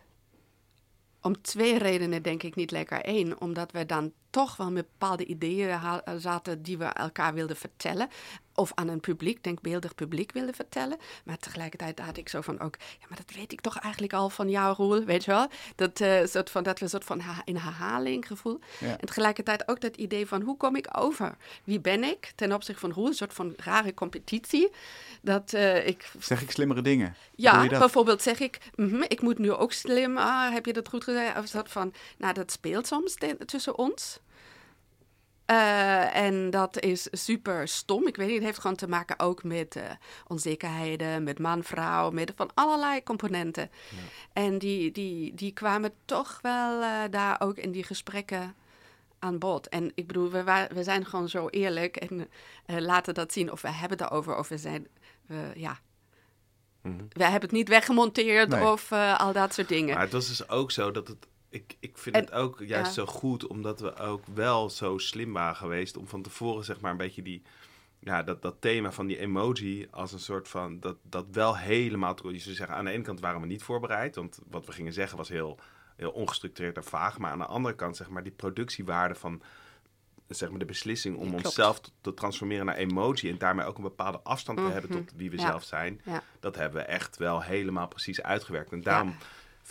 om twee redenen, denk ik, niet lekker. Eén, omdat we dan toch wel met bepaalde ideeën ha- zaten die we elkaar wilden vertellen. Of aan een publiek, denkbeeldig publiek wilden vertellen. Maar tegelijkertijd had ik zo van ook, ja, maar dat weet ik toch eigenlijk al van jou, Roel, weet je wel? Dat, eh, soort van, dat we een soort van in herhaling gevoel.
Ja.
En tegelijkertijd ook dat idee van, hoe kom ik over? Wie ben ik ten opzichte van Roel? Een soort van rare competitie. Dat eh, ik
Zeg ik slimmere dingen?
Ja, bijvoorbeeld zeg ik, mhm, ik moet nu ook slim, ah, heb je dat goed gezegd? Of dat van, nou, dat speelt soms tussen ons. Eh, en dat is super stom. Ik weet niet, het heeft gewoon te maken ook met eh, onzekerheden, met man-vrouw, met van allerlei componenten. En die, die, die kwamen toch wel eh, daar ook in die gesprekken aan bod. En ik bedoel, we, we zijn gewoon zo eerlijk en laten dat zien of we hebben het erover of we zijn, ja,
Mhm.
we hebben het niet weggemonteerd
Nee.
of al dat soort dingen.
Maar het was dus ook zo dat het. Ik, ik vind
En-
het ook juist
ja.
zo goed, omdat we ook wel zo slim waren geweest om van tevoren, zeg maar, een beetje die. Ja, dat, dat thema van die emoji als een soort van. Dat, dat wel helemaal. te- Je zou zeggen, aan de ene kant waren we niet voorbereid, want wat we gingen zeggen was heel, heel ongestructureerd en vaag. Maar aan de andere kant, zeg maar, die productiewaarde van. Zeg maar de beslissing om
klopt.
onszelf te, transformeren naar emoji en daarmee ook een bepaalde afstand te hebben
Mhm.
tot wie we
Ja.
zelf zijn
Ja.
dat hebben we echt wel helemaal precies uitgewerkt. En daarom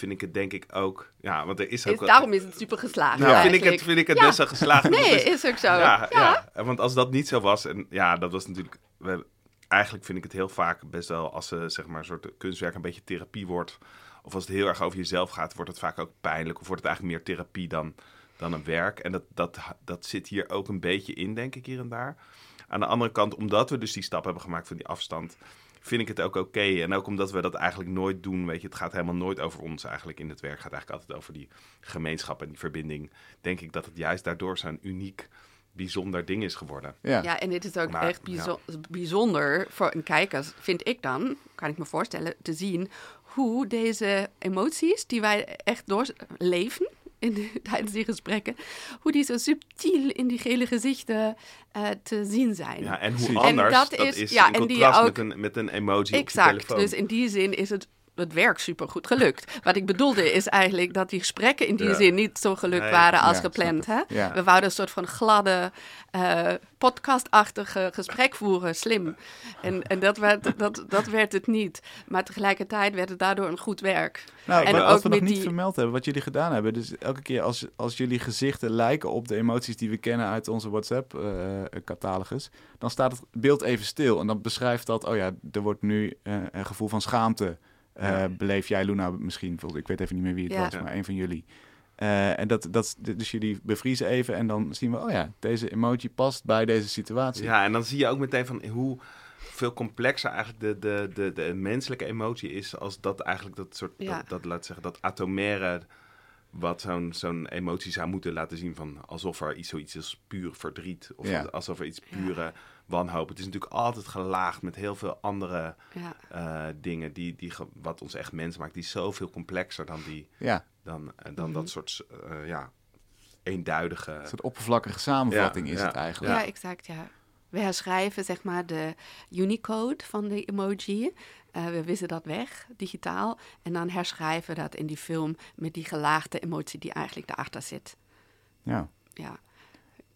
vind ik het denk ik ook... Ja, want er is ook...
Is,
wel-
daarom is het super geslaagd.
nou, vind, ik het, vind ik het
Ja.
best wel geslaagd.
Nee,
is-
is ook zo.
ja,
Ja.
ja. want als dat niet zo was... En ja, dat was natuurlijk... We, eigenlijk vind ik het heel vaak best wel... Als ze zeg maar een soort kunstwerk een beetje therapie wordt... Of als het heel erg over jezelf gaat, wordt het vaak ook pijnlijk. Of wordt het eigenlijk meer therapie dan, dan een werk. En dat, dat, dat zit hier ook een beetje in, denk ik, hier en daar. Aan de andere kant, omdat we dus die stap hebben gemaakt van die afstand... vind ik het ook oké. En ook omdat we dat eigenlijk nooit doen, weet je, het gaat helemaal nooit over ons eigenlijk in het werk. Het gaat eigenlijk altijd over die gemeenschap en die verbinding. Denk ik dat het juist daardoor zo'n uniek, bijzonder ding is geworden.
Ja.
Ja, en dit is ook
Maar,
echt bijzo- bijzonder voor een kijker, vind ik dan, kan ik me voorstellen, te zien hoe deze emoties die wij echt doorleven in de- tijdens die gesprekken, hoe die zo subtiel in die gele gezichten eh, te zien zijn.
Ja, en hoe anders,
En dat
dat,
is- ja,
in
en die ook-
met, een, met een emoji op je
Exact.
telefoon.
Dus in die zin is het, het werk super goed gelukt. Wat ik bedoelde is eigenlijk dat die gesprekken in die
Ja.
zin niet zo gelukt
Nee.
waren als
Ja,
gepland. Hè?
Ja.
We wouden een soort van gladde, eh podcastachtige gesprek voeren, slim. En, en dat, werd, dat, dat werd het niet. Maar tegelijkertijd werd het daardoor een goed werk.
Nou,
En
wat, we nog niet
die-
vermeld hebben, wat jullie gedaan hebben. Dus elke keer als, als jullie gezichten lijken op de emoties die we kennen uit onze WhatsApp-catalogus, dan staat het beeld even stil. En dan beschrijft dat, oh ja, er wordt nu eh, een gevoel van schaamte. Eh,
Ja.
Beleef jij, Luna, misschien? Ik weet even niet meer wie het
Ja.
was, maar een van jullie. Eh, en dat, dat, dus jullie bevriezen even en dan zien we, oh ja, deze emoji past bij deze situatie.
Ja, en dan zie je ook meteen van hoe veel complexer eigenlijk de, de, de, de menselijke emotie is als dat eigenlijk dat soort,
Ja.
dat, dat, laat zeggen, dat atomaire wat zo'n zo'n emotie zou moeten laten zien van alsof er iets zoiets is puur verdriet of
Ja.
alsof er iets
Ja.
Wanhoop. Het is natuurlijk altijd gelaagd met heel veel andere
Ja,
eh, dingen die, die wat ons echt mens maakt, die zoveel complexer dan die
Ja,
dan, eh, dan
Mhm.
dat soort eh, ja eenduidige.
een soort oppervlakkige samenvatting
Ja,
is
ja.
het eigenlijk.
ja. exact. Ja. We herschrijven zeg maar de Unicode van de emoji. Eh, we wissen dat weg, digitaal. En dan herschrijven we dat in die film met die gelaagde emotie die eigenlijk daarachter zit.
ja.
Ja.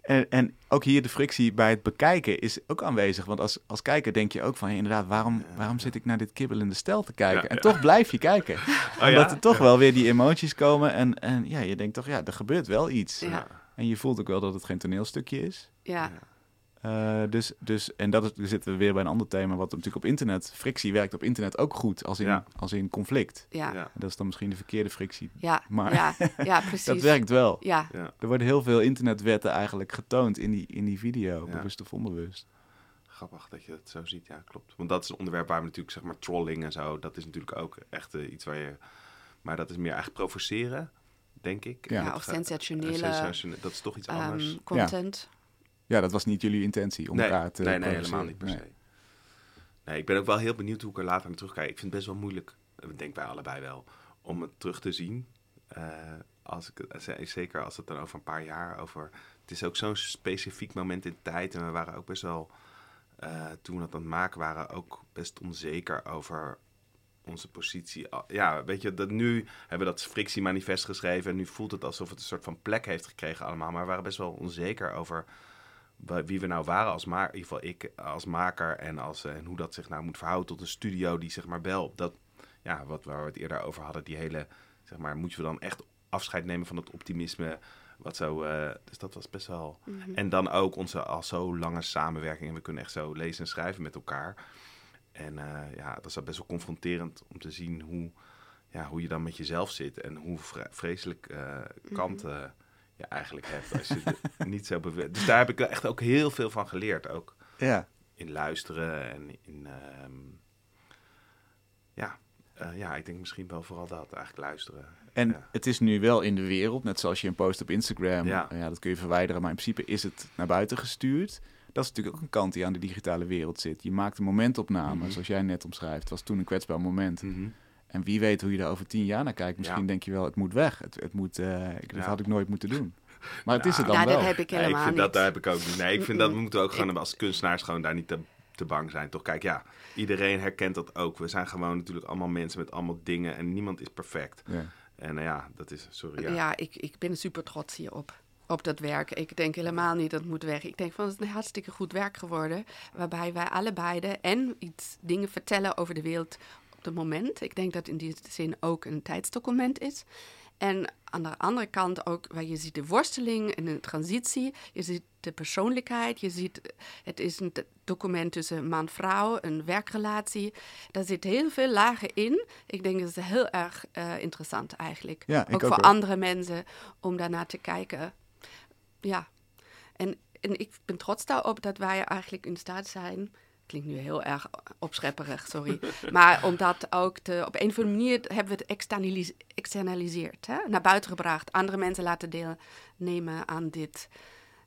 En, en ook hier de frictie bij het bekijken is ook aanwezig. Want als, als kijker denk je ook van, hey, inderdaad, waarom, waarom zit ik naar dit kibbelende stel te kijken?
Ja,
en
ja.
toch blijf je kijken.
Oh,
Omdat er toch wel weer die emoties komen. En, en ja, je denkt toch, ja, er gebeurt wel iets.
Ja.
En je voelt ook wel dat het geen toneelstukje is.
Ja,
Eh, dus, dus, en dat is, dan zitten we weer bij een ander thema, wat natuurlijk op internet, frictie werkt op internet ook goed, als in,
Ja.
als in conflict.
ja, ja,
Ja.
ja,
Dat is dan misschien de verkeerde frictie.
ja,
Maar-
ja, precies.
Dat werkt wel.
Ja,
Ja.
Er worden heel veel internetwetten eigenlijk getoond in die, in die video,
Ja.
bewust of onbewust.
Grappig dat je het zo ziet, ja, klopt. Want dat is een onderwerp waar we natuurlijk, zeg maar, trolling en zo, dat is natuurlijk ook echt eh, iets waar je... Maar dat is meer eigenlijk provoceren, denk ik.
Ja.
Ja, of sensationele,
sensatione- Dat is toch iets
ehm,
anders.
content.
Ja, dat was niet jullie intentie om
nee,
elkaar te
nee, nee, helemaal niet per
Nee.
se. Nee, ik ben ook wel heel benieuwd hoe ik er later naar terugkijk. Ik vind het best wel moeilijk, dat denken wij allebei wel, om het terug te zien. Eh, als ik, eh, zeker als het dan over een paar jaar over... Het is ook zo'n specifiek moment in tijd. En we waren ook best wel, eh, toen we dat aan het maken waren, ook best onzeker over onze positie. Ja, weet je, dat nu hebben we dat frictiemanifest geschreven. En nu voelt het alsof het een soort van plek heeft gekregen allemaal. Maar we waren best wel onzeker over wie we nou waren als maker. In ieder geval ik als maker. En, als, eh, en hoe dat zich nou moet verhouden tot een studio die zeg maar wel op dat... Ja, wat waar we het eerder over hadden. Die hele, zeg maar, moeten we dan echt afscheid nemen van het optimisme... Wat zo, eh, dus dat was best wel.
Mhm.
En dan ook onze al zo lange samenwerking. En we kunnen echt zo lezen en schrijven met elkaar. En eh, ja, dat is best wel confronterend om te zien hoe, ja, hoe je dan met jezelf zit. En hoe vre- vreselijk eh kanten je eigenlijk hebt als je het niet zo bewust... Dus daar heb ik echt ook heel veel van geleerd. Ook
Ja,
in luisteren en in... ehm, ja, eh, ja, ik denk misschien wel vooral dat, eigenlijk luisteren.
en
Ja.
het is nu wel in de wereld, net zoals je een post op Instagram,
Ja.
ja. dat kun je verwijderen, maar in principe is het naar buiten gestuurd. Dat is natuurlijk ook een kant die aan de digitale wereld zit. Je maakt een momentopname,
Mhm.
zoals jij net omschrijft. Het was toen een kwetsbaar moment.
Mhm.
En wie weet hoe je er over tien jaar naar kijkt. Misschien
Ja.
denk je wel, het moet weg. Het, het moet, eh, ik, dat
Ja.
had ik nooit moeten doen. Maar het is het dan
Ja,
wel.
dat heb ik
Nee,
helemaal
ik vind
niet.
dat, daar heb ik ook niet. Nee, ik vind dat we moeten ook gewoon als kunstenaars gewoon daar niet te, te bang zijn. Toch, kijk, ja, iedereen herkent dat ook. We zijn gewoon natuurlijk allemaal mensen met allemaal dingen en niemand is perfect.
Ja.
En nou ja, dat is, sorry,
Ja,
ja.
ik, ik ben super trots hierop. Op dat werk. Ik denk helemaal niet dat het moet weg. Ik denk van het is een hartstikke goed werk geworden. Waarbij wij allebei en iets dingen vertellen over de wereld het moment. Ik denk dat in die zin ook een tijdsdocument is. En aan de andere kant ook, waar je ziet de worsteling en de transitie. Je ziet de persoonlijkheid. Je ziet, het is een document tussen man en vrouw, een werkrelatie. Daar zit heel veel lagen in. Ik denk dat het heel erg eh, interessant eigenlijk.
Ja,
ook
ook,
voor andere mensen om daarnaar te kijken. Ja, en, en ik ben trots daarop dat wij eigenlijk in staat zijn klinkt nu heel erg opschepperig, sorry. maar omdat ook de, op een of andere manier hebben we het externalis externaliseerd. Hè? Naar buiten gebracht. Andere mensen laten deelnemen aan dit.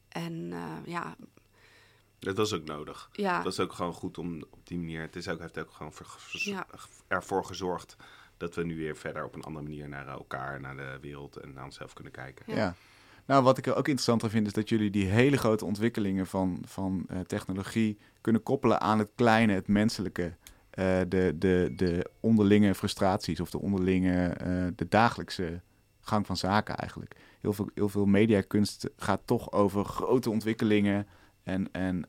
En eh, ja,
Dat was ook nodig.
ja,
Dat was ook gewoon goed om op die manier. Het is ook, heeft ook gewoon
Ja.
ervoor gezorgd dat we nu weer verder op een andere manier naar elkaar, naar de wereld en naar onszelf kunnen kijken.
Ja.
Nou, wat ik er ook interessant aan vind, is dat jullie die hele grote ontwikkelingen van, van eh, technologie kunnen koppelen aan het kleine, het menselijke. eh, de, de, de onderlinge frustraties of de onderlinge, eh, de dagelijkse gang van zaken eigenlijk. Heel veel, heel veel mediakunst gaat toch over grote ontwikkelingen en, en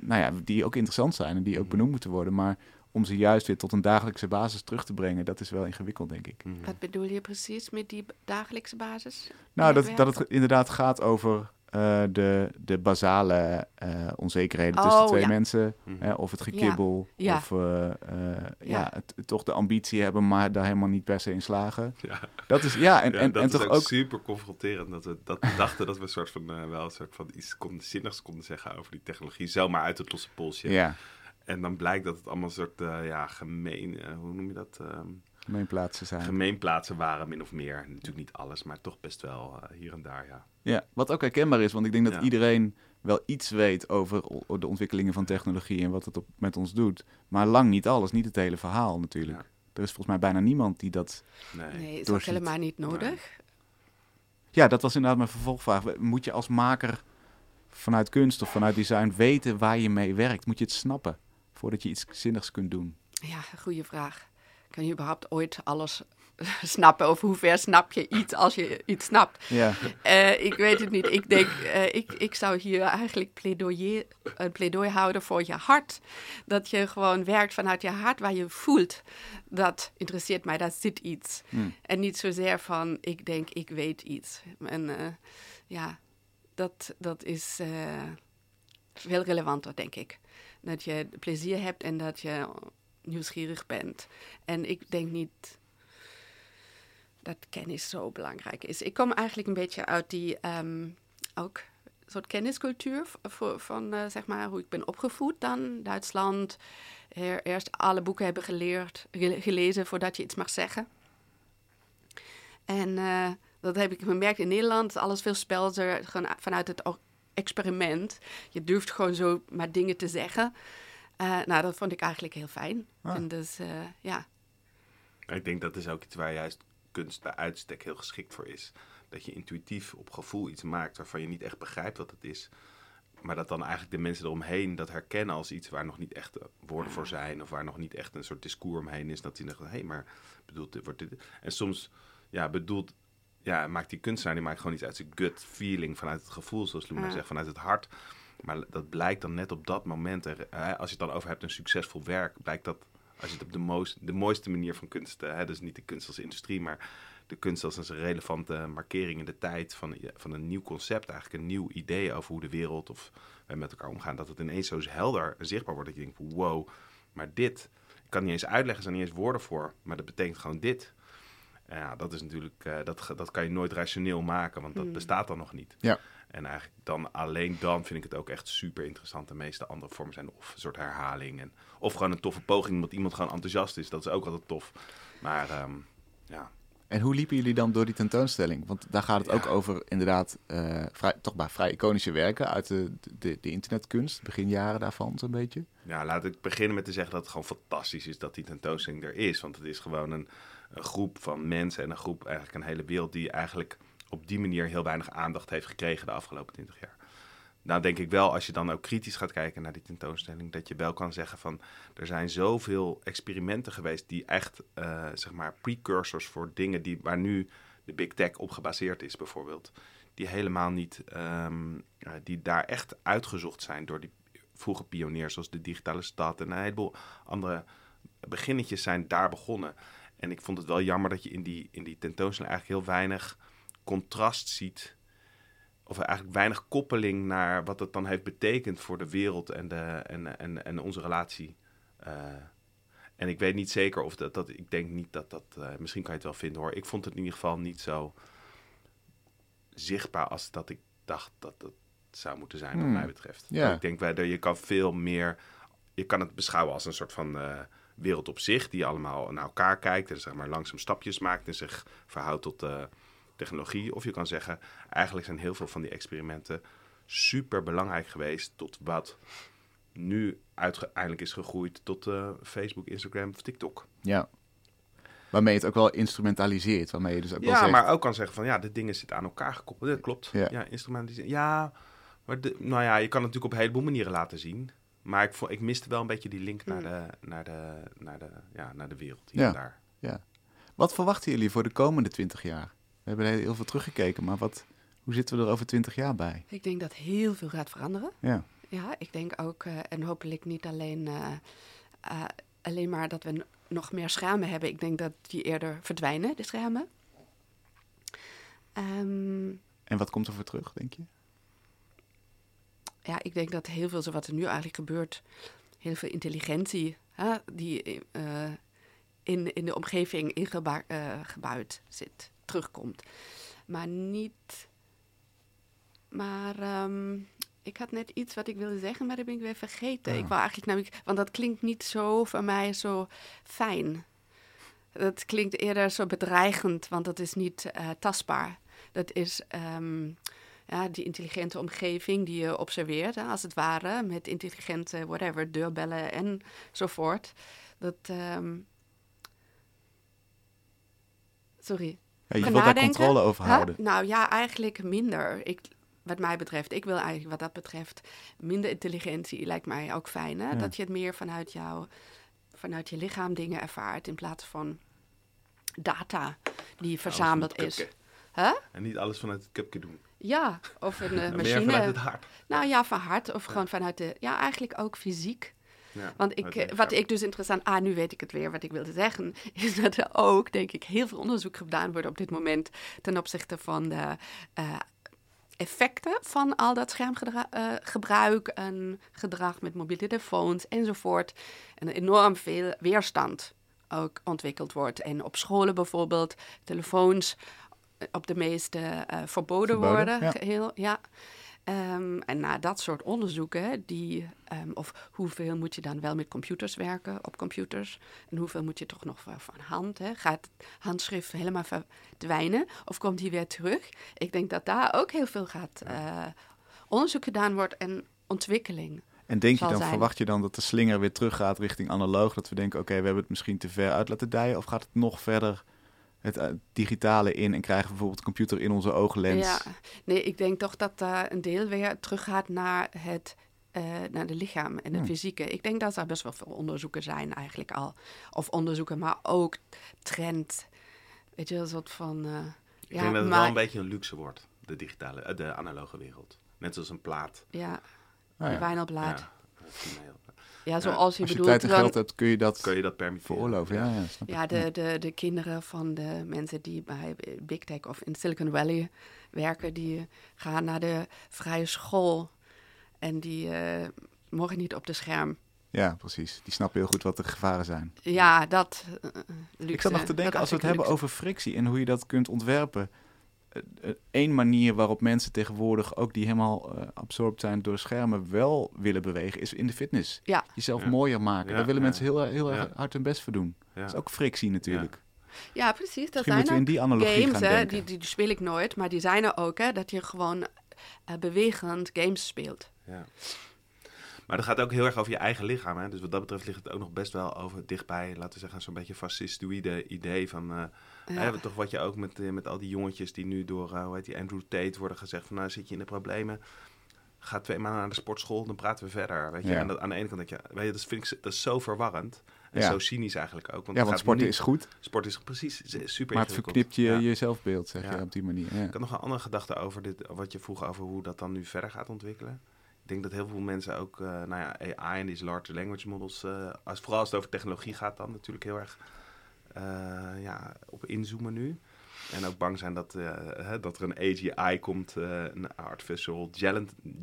nou ja, die ook interessant zijn en die ook
Mhm.
benoemd moeten worden. Maar om ze juist weer tot een dagelijkse basis terug te brengen, dat is wel ingewikkeld, denk ik.
Mhm.
wat bedoel je precies met die dagelijkse basis?
Nou, dat, dat het inderdaad gaat over eh, de, de basale eh, onzekerheden
Oh,
tussen twee
ja.
mensen.
Mhm.
Hè, of het gekibbel,
Ja.
of eh, ja.
Ja.
het, toch de ambitie hebben, maar daar helemaal niet per se in slagen.
Ja.
Dat is, ja, en,
Ja,
en,
dat
en
is
toch
ook,
ook...
super confronterend dat we dat dachten dat we een soort van wel een soort van iets konden, zinnigs konden zeggen over die technologie, zomaar uit het losse polsje.
Ja,
En dan blijkt dat het allemaal een soort eh, ja, gemeen, eh, hoe noem je dat? Ehm,
gemeenplaatsen zijn.
gemeenplaatsen waren, min of meer. Natuurlijk niet alles, maar toch best wel eh, hier en daar, ja.
Ja, wat ook herkenbaar is, want ik denk dat
Ja.
iedereen wel iets weet over de ontwikkelingen van technologie en wat het op, met ons doet. Maar lang niet alles, niet het hele verhaal natuurlijk.
Ja.
Er is volgens mij bijna niemand die dat...
Nee.
Nee, is ook helemaal niet nodig.
Ja, dat was inderdaad mijn vervolgvraag. Moet je als maker vanuit kunst of vanuit design weten waar je mee werkt? Moet je het snappen voordat je iets zinnigs kunt doen?
Ja, goede vraag. Kan je überhaupt ooit alles snappen? Of hoe ver snap je iets als je iets snapt?
Ja,
Eh, ik weet het niet. Ik denk, eh, ik, ik zou hier eigenlijk pleidoyer, een pleidooi houden voor je hart. Dat je gewoon werkt vanuit je hart waar je voelt. Dat interesseert mij, daar zit iets.
Hmm.
En niet zozeer van, ik denk, ik weet iets. En eh, ja, dat, dat is eh, veel relevanter, denk ik. Dat je plezier hebt en dat je nieuwsgierig bent. En ik denk niet dat kennis zo belangrijk is. Ik kom eigenlijk een beetje uit die ehm, ook soort kenniscultuur van eh, zeg maar hoe ik ben opgevoed dan Duitsland. Er, eerst alle boeken hebben geleerd, gele- gelezen voordat je iets mag zeggen. En eh, dat heb ik gemerkt in Nederland. Alles veel gewoon vanuit het experiment. Je durft gewoon zo maar dingen te zeggen. Eh, nou, dat vond ik eigenlijk heel fijn.
Ah.
En dus, eh, ja.
Ik denk dat is ook iets waar juist kunst bij uitstek heel geschikt voor is. Dat je intuïtief op gevoel iets maakt waarvan je niet echt begrijpt wat het is. Maar dat dan eigenlijk de mensen eromheen dat herkennen als iets waar nog niet echt woorden voor zijn. Of waar nog niet echt een soort discours omheen is. Dat die denken, hé, maar bedoelt dit, wordt dit... En soms, ja, bedoelt... Ja, maakt die kunstenaar, die maakt gewoon iets uit zijn gut feeling. Vanuit het gevoel, zoals Luna zegt, vanuit het hart. Maar dat blijkt dan net op dat moment. er- hè, als je het dan over hebt een succesvol werk, blijkt dat als je het op de, mooiste, de mooiste manier van kunst, eh, hè, dus niet de kunst als industrie, maar de kunst als een relevante markering in de tijd van, van een nieuw concept, eigenlijk een nieuw idee over hoe de wereld of wij met elkaar omgaan, dat het ineens zo helder en zichtbaar wordt dat je denkt, wow, maar dit, ik kan niet eens uitleggen, er zijn niet eens woorden voor, maar dat betekent gewoon dit. Ja, dat is natuurlijk, eh, dat, dat kan je nooit rationeel maken, want dat
Hmm.
bestaat dan nog niet.
Ja.
En eigenlijk dan alleen dan vind ik het ook echt super interessant. De meeste andere vormen zijn of een soort herhaling. En, of gewoon een toffe poging omdat iemand gewoon enthousiast is. Dat is ook altijd tof. Maar ehm, ja,
En hoe liepen jullie dan door die tentoonstelling? Want daar gaat het
Ja.
ook over inderdaad eh, vrij, toch maar vrij iconische werken uit de, de, de internetkunst, beginjaren daarvan zo'n beetje.
Ja, laat ik beginnen met te zeggen dat het gewoon fantastisch is dat die tentoonstelling er is. Want het is gewoon een, een groep van mensen en een groep, eigenlijk een hele wereld, die eigenlijk op die manier heel weinig aandacht heeft gekregen de afgelopen 20 jaar. Nou denk ik wel, als je dan ook kritisch gaat kijken naar die tentoonstelling, dat je wel kan zeggen van er zijn zoveel experimenten geweest die echt, eh, zeg maar, precursors voor dingen die, waar nu de big tech op gebaseerd is bijvoorbeeld. Die helemaal niet, ehm, eh, die daar echt uitgezocht zijn door die vroege pioniers zoals de digitale stad en een heleboel andere beginnetjes zijn daar begonnen. En ik vond het wel jammer dat je in die, in die tentoonstelling eigenlijk heel weinig contrast ziet. Of eigenlijk weinig koppeling naar wat het dan heeft betekend voor de wereld en, de, en, en, en onze relatie. Eh, en ik weet niet zeker of dat, dat ik denk niet dat dat, eh, misschien kan je het wel vinden hoor. Ik vond het in ieder geval niet zo zichtbaar als dat ik dacht dat het zou moeten zijn, wat
Hmm.
mij betreft.
Ja.
Ik denk, dat je kan veel meer je kan het beschouwen als een soort van eh, wereld op zich, die allemaal naar elkaar kijkt en zeg maar langzaam stapjes maakt en zich verhoudt tot uh, technologie. Of je kan zeggen, eigenlijk zijn heel veel van die experimenten super belangrijk geweest tot wat nu uiteindelijk is gegroeid tot uh, Facebook, Instagram of TikTok.
Ja. Waarmee je het ook wel instrumentaliseert. Waarmee je dus ook
ja,
wel zegt...
maar ook kan zeggen van ja, de dingen zitten aan elkaar gekoppeld. Dat klopt. Ja, ja instrumentaliseren. Ja, maar de, nou ja, je kan het natuurlijk op een heleboel manieren laten zien. Maar ik, ik miste wel een beetje die link naar de, naar de, naar de, ja, naar de wereld hier
ja.
en daar.
Ja. Wat verwachten jullie voor de komende twintig jaar? We hebben heel veel teruggekeken, maar wat, hoe zitten we er over twintig jaar bij?
Ik denk dat heel veel gaat veranderen.
Ja.
Ja, ik denk ook, uh, en hopelijk niet alleen, uh, uh, alleen maar dat we nog meer schermen hebben. Ik denk dat die eerder verdwijnen, de schermen. Um,
en wat komt er voor terug, denk je?
Ja, ik denk dat heel veel, wat er nu eigenlijk gebeurt, heel veel intelligentie hè, die in, in de omgeving ingebouwd zit, terugkomt. Maar niet. Maar um, ik had net iets wat ik wilde zeggen, maar dat ben ik weer vergeten.
Ja.
Ik wou eigenlijk namelijk, want dat klinkt niet zo voor mij zo fijn. Dat klinkt eerder zo bedreigend, want dat is niet uh, tastbaar. Dat is um, ja, die intelligente omgeving die je observeert, hè, als het ware, met intelligente, whatever, deurbellen enzovoort. Dat. Um, sorry.
Ja, je wilt daar controle over houden.
Huh? Nou ja, eigenlijk minder. Ik, wat mij betreft, ik wil eigenlijk wat dat betreft minder intelligentie lijkt mij ook fijn. Hè?
Ja.
Dat je het meer vanuit jou, vanuit je lichaam dingen ervaart in plaats van data die verzameld is. Huh?
En niet alles vanuit het cupje doen.
Ja, of een uh,
Meer
machine.
vanuit het hart.
Nou ja, van hart of gewoon vanuit de, ja, eigenlijk ook fysiek.
Ja,
Want ik, eh, wat ik dus interessant, ah, nu weet ik het weer, wat ik wilde zeggen, is dat er ook, denk ik, heel veel onderzoek gedaan wordt op dit moment ten opzichte van de uh, effecten van al dat schermgebruik uh, en gedrag met mobiele telefoons enzovoort. En enorm veel weerstand ook ontwikkeld wordt. En op scholen bijvoorbeeld telefoons op de meeste uh, verboden,
Verboden,
worden.
ja.
Geheel, ja. Um, en na dat soort onderzoeken, die, um, of hoeveel moet je dan wel met computers werken op computers en hoeveel moet je toch nog van hand, hè? gaat handschrift helemaal verdwijnen of komt die weer terug? Ik denk dat daar ook heel veel gaat uh, onderzoek gedaan wordt en ontwikkeling.
En denk je dan,
zijn.
verwacht je dan dat de slinger weer teruggaat richting analoog? Dat we denken, oké, we hebben het misschien te ver uit laten dijen? Of gaat het nog verder het uh, digitale in en krijgen we bijvoorbeeld de computer in onze ooglens?
Ja, nee, ik denk toch dat uh, een deel weer teruggaat naar het uh, naar de lichaam en het
Hmm.
fysieke. Ik denk dat er best wel veel onderzoeken zijn eigenlijk al. Of onderzoeken, maar ook trend. Weet je, een soort van... uh,
Ik denk dat het wel een beetje een luxe wordt, de digitale, uh, de analoge wereld. Net zoals een plaat.
Ja,
Ah, ja.
een wijnalblaad.
Ja.
Ja, zoals je
Als je
bedoelt...
tijd en geld hebt, kun je dat
Kun je dat permitteren?
veroorloven. Ja, ja, snap.
Ja, de, de, de kinderen van de mensen die bij Big Tech of in Silicon Valley werken, die gaan naar de vrije school en die uh, mogen niet op de scherm.
Ja, precies. Die snappen heel goed wat de gevaren zijn.
Ja, dat uh, luxe.
Ik zat nog te
dat
denken, als we het hebben over frictie en hoe je dat kunt ontwerpen. Eén manier waarop mensen tegenwoordig, ook die helemaal uh, absorbt zijn door schermen, wel willen bewegen, is in de fitness.
Ja,
Jezelf
Ja.
mooier maken.
Ja,
Daar willen
ja.
mensen heel, heel
Ja.
erg hard hun best voor doen.
Ja.
Dat is ook frictie natuurlijk.
ja precies. Dat
Misschien
zijn
moeten we in
ook
die analogie
games,
gaan
hè,
denken.
die, die, die speel ik nooit, maar die zijn er ook, hè, dat je gewoon uh, bewegend games speelt.
Ja. Maar dat gaat ook heel erg over je eigen lichaam. Hè? Dus wat dat betreft ligt het ook nog best wel over dichtbij, laten we zeggen, zo'n beetje fascistoïde idee van. Uh,
Ja.
hè, toch wat je ook met, uh, met al die jongetjes die nu door, uh, hoe heet die, Andrew Tate worden gezegd van, nou zit je in de problemen. Ga twee maanden naar de sportschool, dan praten we verder. Weet je?
Ja.
En dat, aan de ene kant denk je, weet je, dat vind ik dat is zo verwarrend. En
Ja.
zo cynisch eigenlijk ook. Want
Ja, want
gaat
sporten
niet-
is goed,
Sport is precies super
maar het verknipt je,
Ja.
je zelfbeeld, zeg
Ja.
je, op die manier. Ja.
Ik had nog een andere gedachte over dit, wat je vroeg over hoe dat dan nu verder gaat ontwikkelen. Ik denk dat heel veel mensen ook, uh, nou ja, AI en deze large language models, uh, als, vooral als het over technologie gaat, dan natuurlijk heel erg uh, ja, op inzoomen nu. En ook bang zijn dat, hè, dat er een AGI komt, een artificial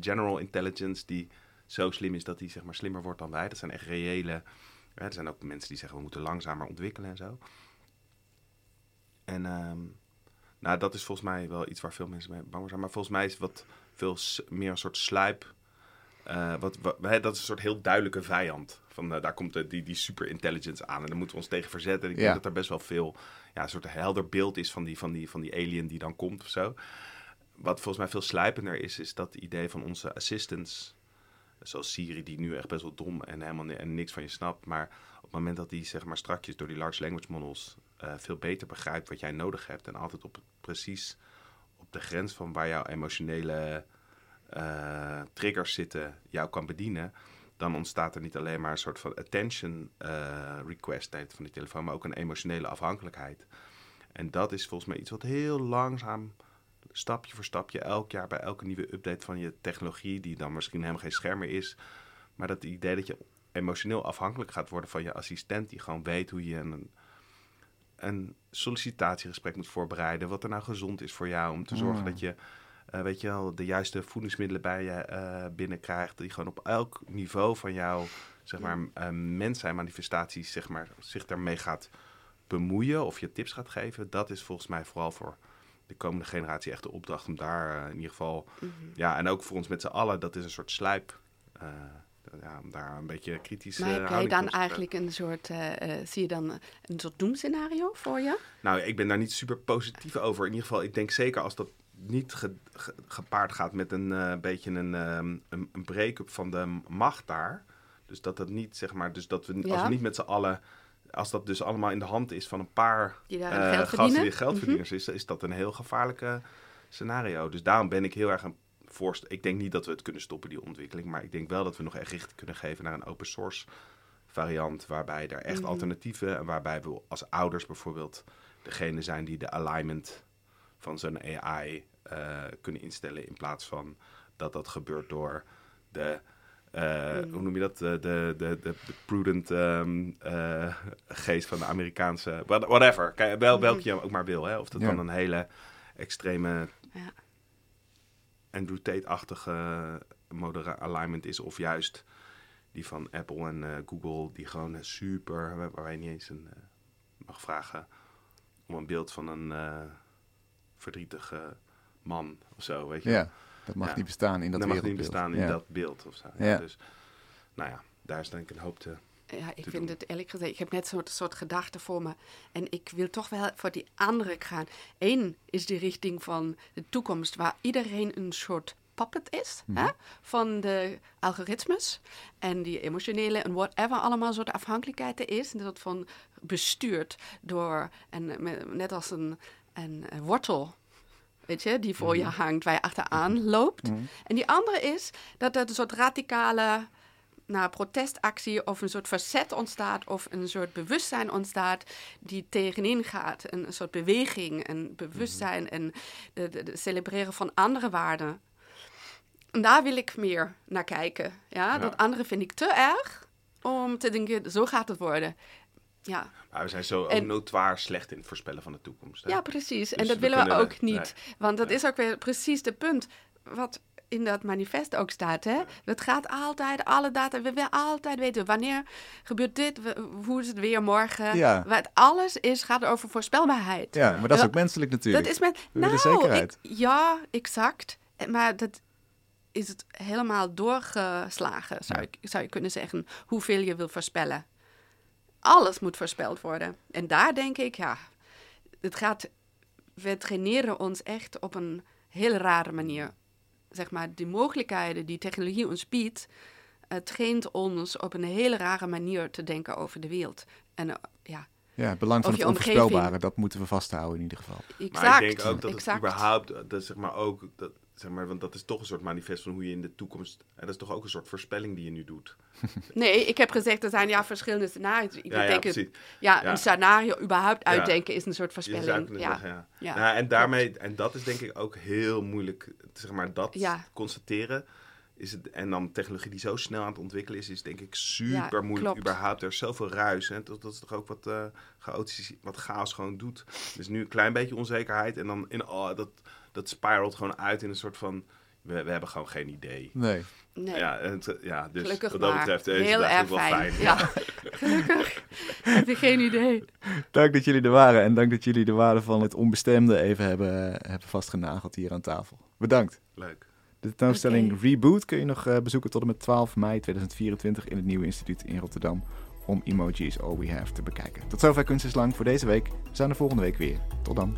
general intelligence, die zo slim is dat die zeg maar slimmer wordt dan wij. Dat zijn echt reële. Hè, er zijn ook mensen die zeggen we moeten langzamer ontwikkelen en zo. En um, nou, dat is volgens mij wel iets waar veel mensen mee bang zijn. Maar volgens mij is wat veel meer een soort sluip eh, wat, wat, hè, dat is een soort heel duidelijke vijand. Van, eh, daar komt de, die, die superintelligence aan en daar moeten we ons tegen verzetten. En ik
Ja.
denk dat er best wel veel, ja, een soort helder beeld is van die, van, die, van die alien die dan komt of zo. Wat volgens mij veel slijpender is, is dat idee van onze assistants. Zoals Siri, die nu echt best wel dom en helemaal en niks van je snapt. Maar op het moment dat die zeg maar strakjes door die large language models eh, veel beter begrijpt wat jij nodig hebt. En altijd op precies op de grens van waar jouw emotionele eh, triggers zitten, jou kan bedienen. Dan ontstaat er niet alleen maar een soort van attention eh, request van die telefoon, maar ook een emotionele afhankelijkheid. En dat is volgens mij iets wat heel langzaam, stapje voor stapje, elk jaar bij elke nieuwe update van je technologie, die dan misschien helemaal geen scherm meer is, maar dat idee dat je emotioneel afhankelijk gaat worden van je assistent, die gewoon weet hoe je een, een sollicitatiegesprek moet voorbereiden, wat er nou gezond is voor jou, om te zorgen dat je, eh, weet je wel, de juiste voedingsmiddelen bij je eh, binnenkrijgt, die gewoon op elk niveau van jouw, zeg maar, eh, mens zijn manifestaties, zeg maar, zich daarmee gaat bemoeien of je tips gaat geven, dat is volgens mij vooral voor de komende generatie echt de opdracht om daar in ieder geval,
Mhm.
ja, en ook voor ons met z'n allen, dat is een soort slijp. ja, om daar een beetje kritisch
Maar heb jij
houding
dan eigenlijk een soort, zie je dan een soort doemscenario voor je?
Nou, ik ben daar niet super positief over. In ieder geval, ik denk zeker als dat niet ge- ge- gepaard gaat met een eh, beetje een, ehm, een, een break-up van de macht daar. Dus dat het niet, zeg maar, dus dat we, als we niet met z'n allen, als dat dus allemaal in de hand is van een paar
Die daar
eh,
geld
gasten
verdienen?
die geldverdieners is, is dat een heel gevaarlijke scenario. Dus daarom ben ik heel erg een voorst. Ik denk niet dat we het kunnen stoppen, die ontwikkeling. Maar ik denk wel dat we nog echt richting kunnen geven naar een open source variant. Waarbij er echt
Mhm.
alternatieven en waarbij we als ouders bijvoorbeeld degene zijn die de alignment van zo'n AI eh, kunnen instellen. In plaats van dat dat gebeurt door de. eh,
Mm.
Hoe noem je dat? De, de, de, de, de prudent ehm, eh, geest van de Amerikaanse. what- Whatever. Kijk, wel, welke je ook maar wil. Hè? Of dat
Ja.
dan een hele extreme
Ja.
Andrew Tate-achtige alignment is. Of juist die van Apple en eh, Google. Die gewoon super. waar- je niet eens een, mag vragen om een beeld van een eh, verdrietige man of zo. Weet je.
Ja, dat mag
Ja.
niet bestaan in dat
dat mag niet bestaan in
Ja.
dat beeld of zo. Ja,
Ja.
Dus, nou ja, daar is denk ik een hoop te...
Ja, ik
te
vind
doen.
het eerlijk gezegd, ik heb net zo'n soort gedachte voor me. En ik wil toch wel voor die andere gaan. Eén is de richting van de toekomst, waar iedereen een soort puppet is hè, van de algoritmes. En die emotionele en whatever allemaal een soort afhankelijkheid er is. En dat van bestuurd door, en, met- net als een, een, wortel weet je, die voor je hangt, waar je achteraan loopt. En die andere is dat er een soort radicale nou, protestactie of een soort verzet ontstaat of een soort bewustzijn ontstaat die tegenin gaat. Een soort beweging, een bewustzijn en de celebreren van andere waarden. En daar wil ik meer naar kijken. Ja,
Ja.
dat andere vind ik te erg om te denken, zo gaat het worden. Ja,
Maar we zijn zo
En-
notoir slecht in het voorspellen van de toekomst. Hè?
ja precies. en
Dus
dat
we
willen we ook niet. Want dat is ook weer precies de punt wat in dat manifest ook staat. Hè? Het gaat altijd, alle data, we willen altijd weten wanneer gebeurt dit, hoe is het weer morgen.
Ja.
Wat alles is, gaat over voorspelbaarheid.
Ja, maar dat is ook menselijk natuurlijk.
Dat is met,
We
nou,
zekerheid.
ik- ja, exact. Maar dat is het helemaal doorgeslagen, zou,
Ja.
ik, zou je kunnen zeggen. Hoeveel je wil voorspellen. Alles moet voorspeld worden. En daar denk ik, ja, het gaat, we traineren ons echt op een heel rare manier. Zeg maar, die mogelijkheden die technologie ons biedt, het traint ons op een hele rare manier te denken over de wereld. En eh, ja,
Ja, het belang van het onvoorspelbare, dat moeten we vasthouden in ieder geval.
exact.
Maar ik denk ook dat
exact.
het überhaupt, dat zeg maar ook, dat, zeg maar, want dat is toch een soort manifest van hoe je in de toekomst, en dat is toch ook een soort voorspelling die je nu doet.
Nee, ik heb gezegd, er zijn ja verschillende scenario's. Ik
Ja, ja,
denk het-
precies.
ja,
Ja.
een scenario überhaupt
Ja.
uitdenken is een soort voorspelling. Ja.
zeggen, ja.
Ja,
Nou, en daarmee, en dat is denk ik ook heel moeilijk, zeg maar, dat
Ja.
constateren. Is het, en dan technologie die zo snel aan het ontwikkelen is, is denk ik super
Ja,
moeilijk
klopt.
überhaupt. Er is zoveel ruis. Hè? Dat, dat is toch ook wat eh chaotisch, wat chaos gewoon doet. Dus nu een klein beetje onzekerheid en dan in, oh, dat, dat spiralt gewoon uit in een soort van, we, we hebben gewoon geen idee.
Nee.
Nee,
Ja, het, ja, dus
gelukkig
wat dat
maar.
betreft is
Heel
het
erg
wel
fijn.
fijn.
Ja. gelukkig heb geen idee.
Dank dat jullie er waren en dank dat jullie de waarde van het onbestemde even hebben, hebben vastgenageld hier aan tafel. Bedankt.
Leuk.
De tentoonstelling. Reboot kun je nog eh, bezoeken tot en met 12 mei 2024 in het Nieuwe Instituut in Rotterdam. Om Emoji is All We Have te bekijken. Tot zover Kunst is Lang voor deze week. We zijn er volgende week weer. Tot dan.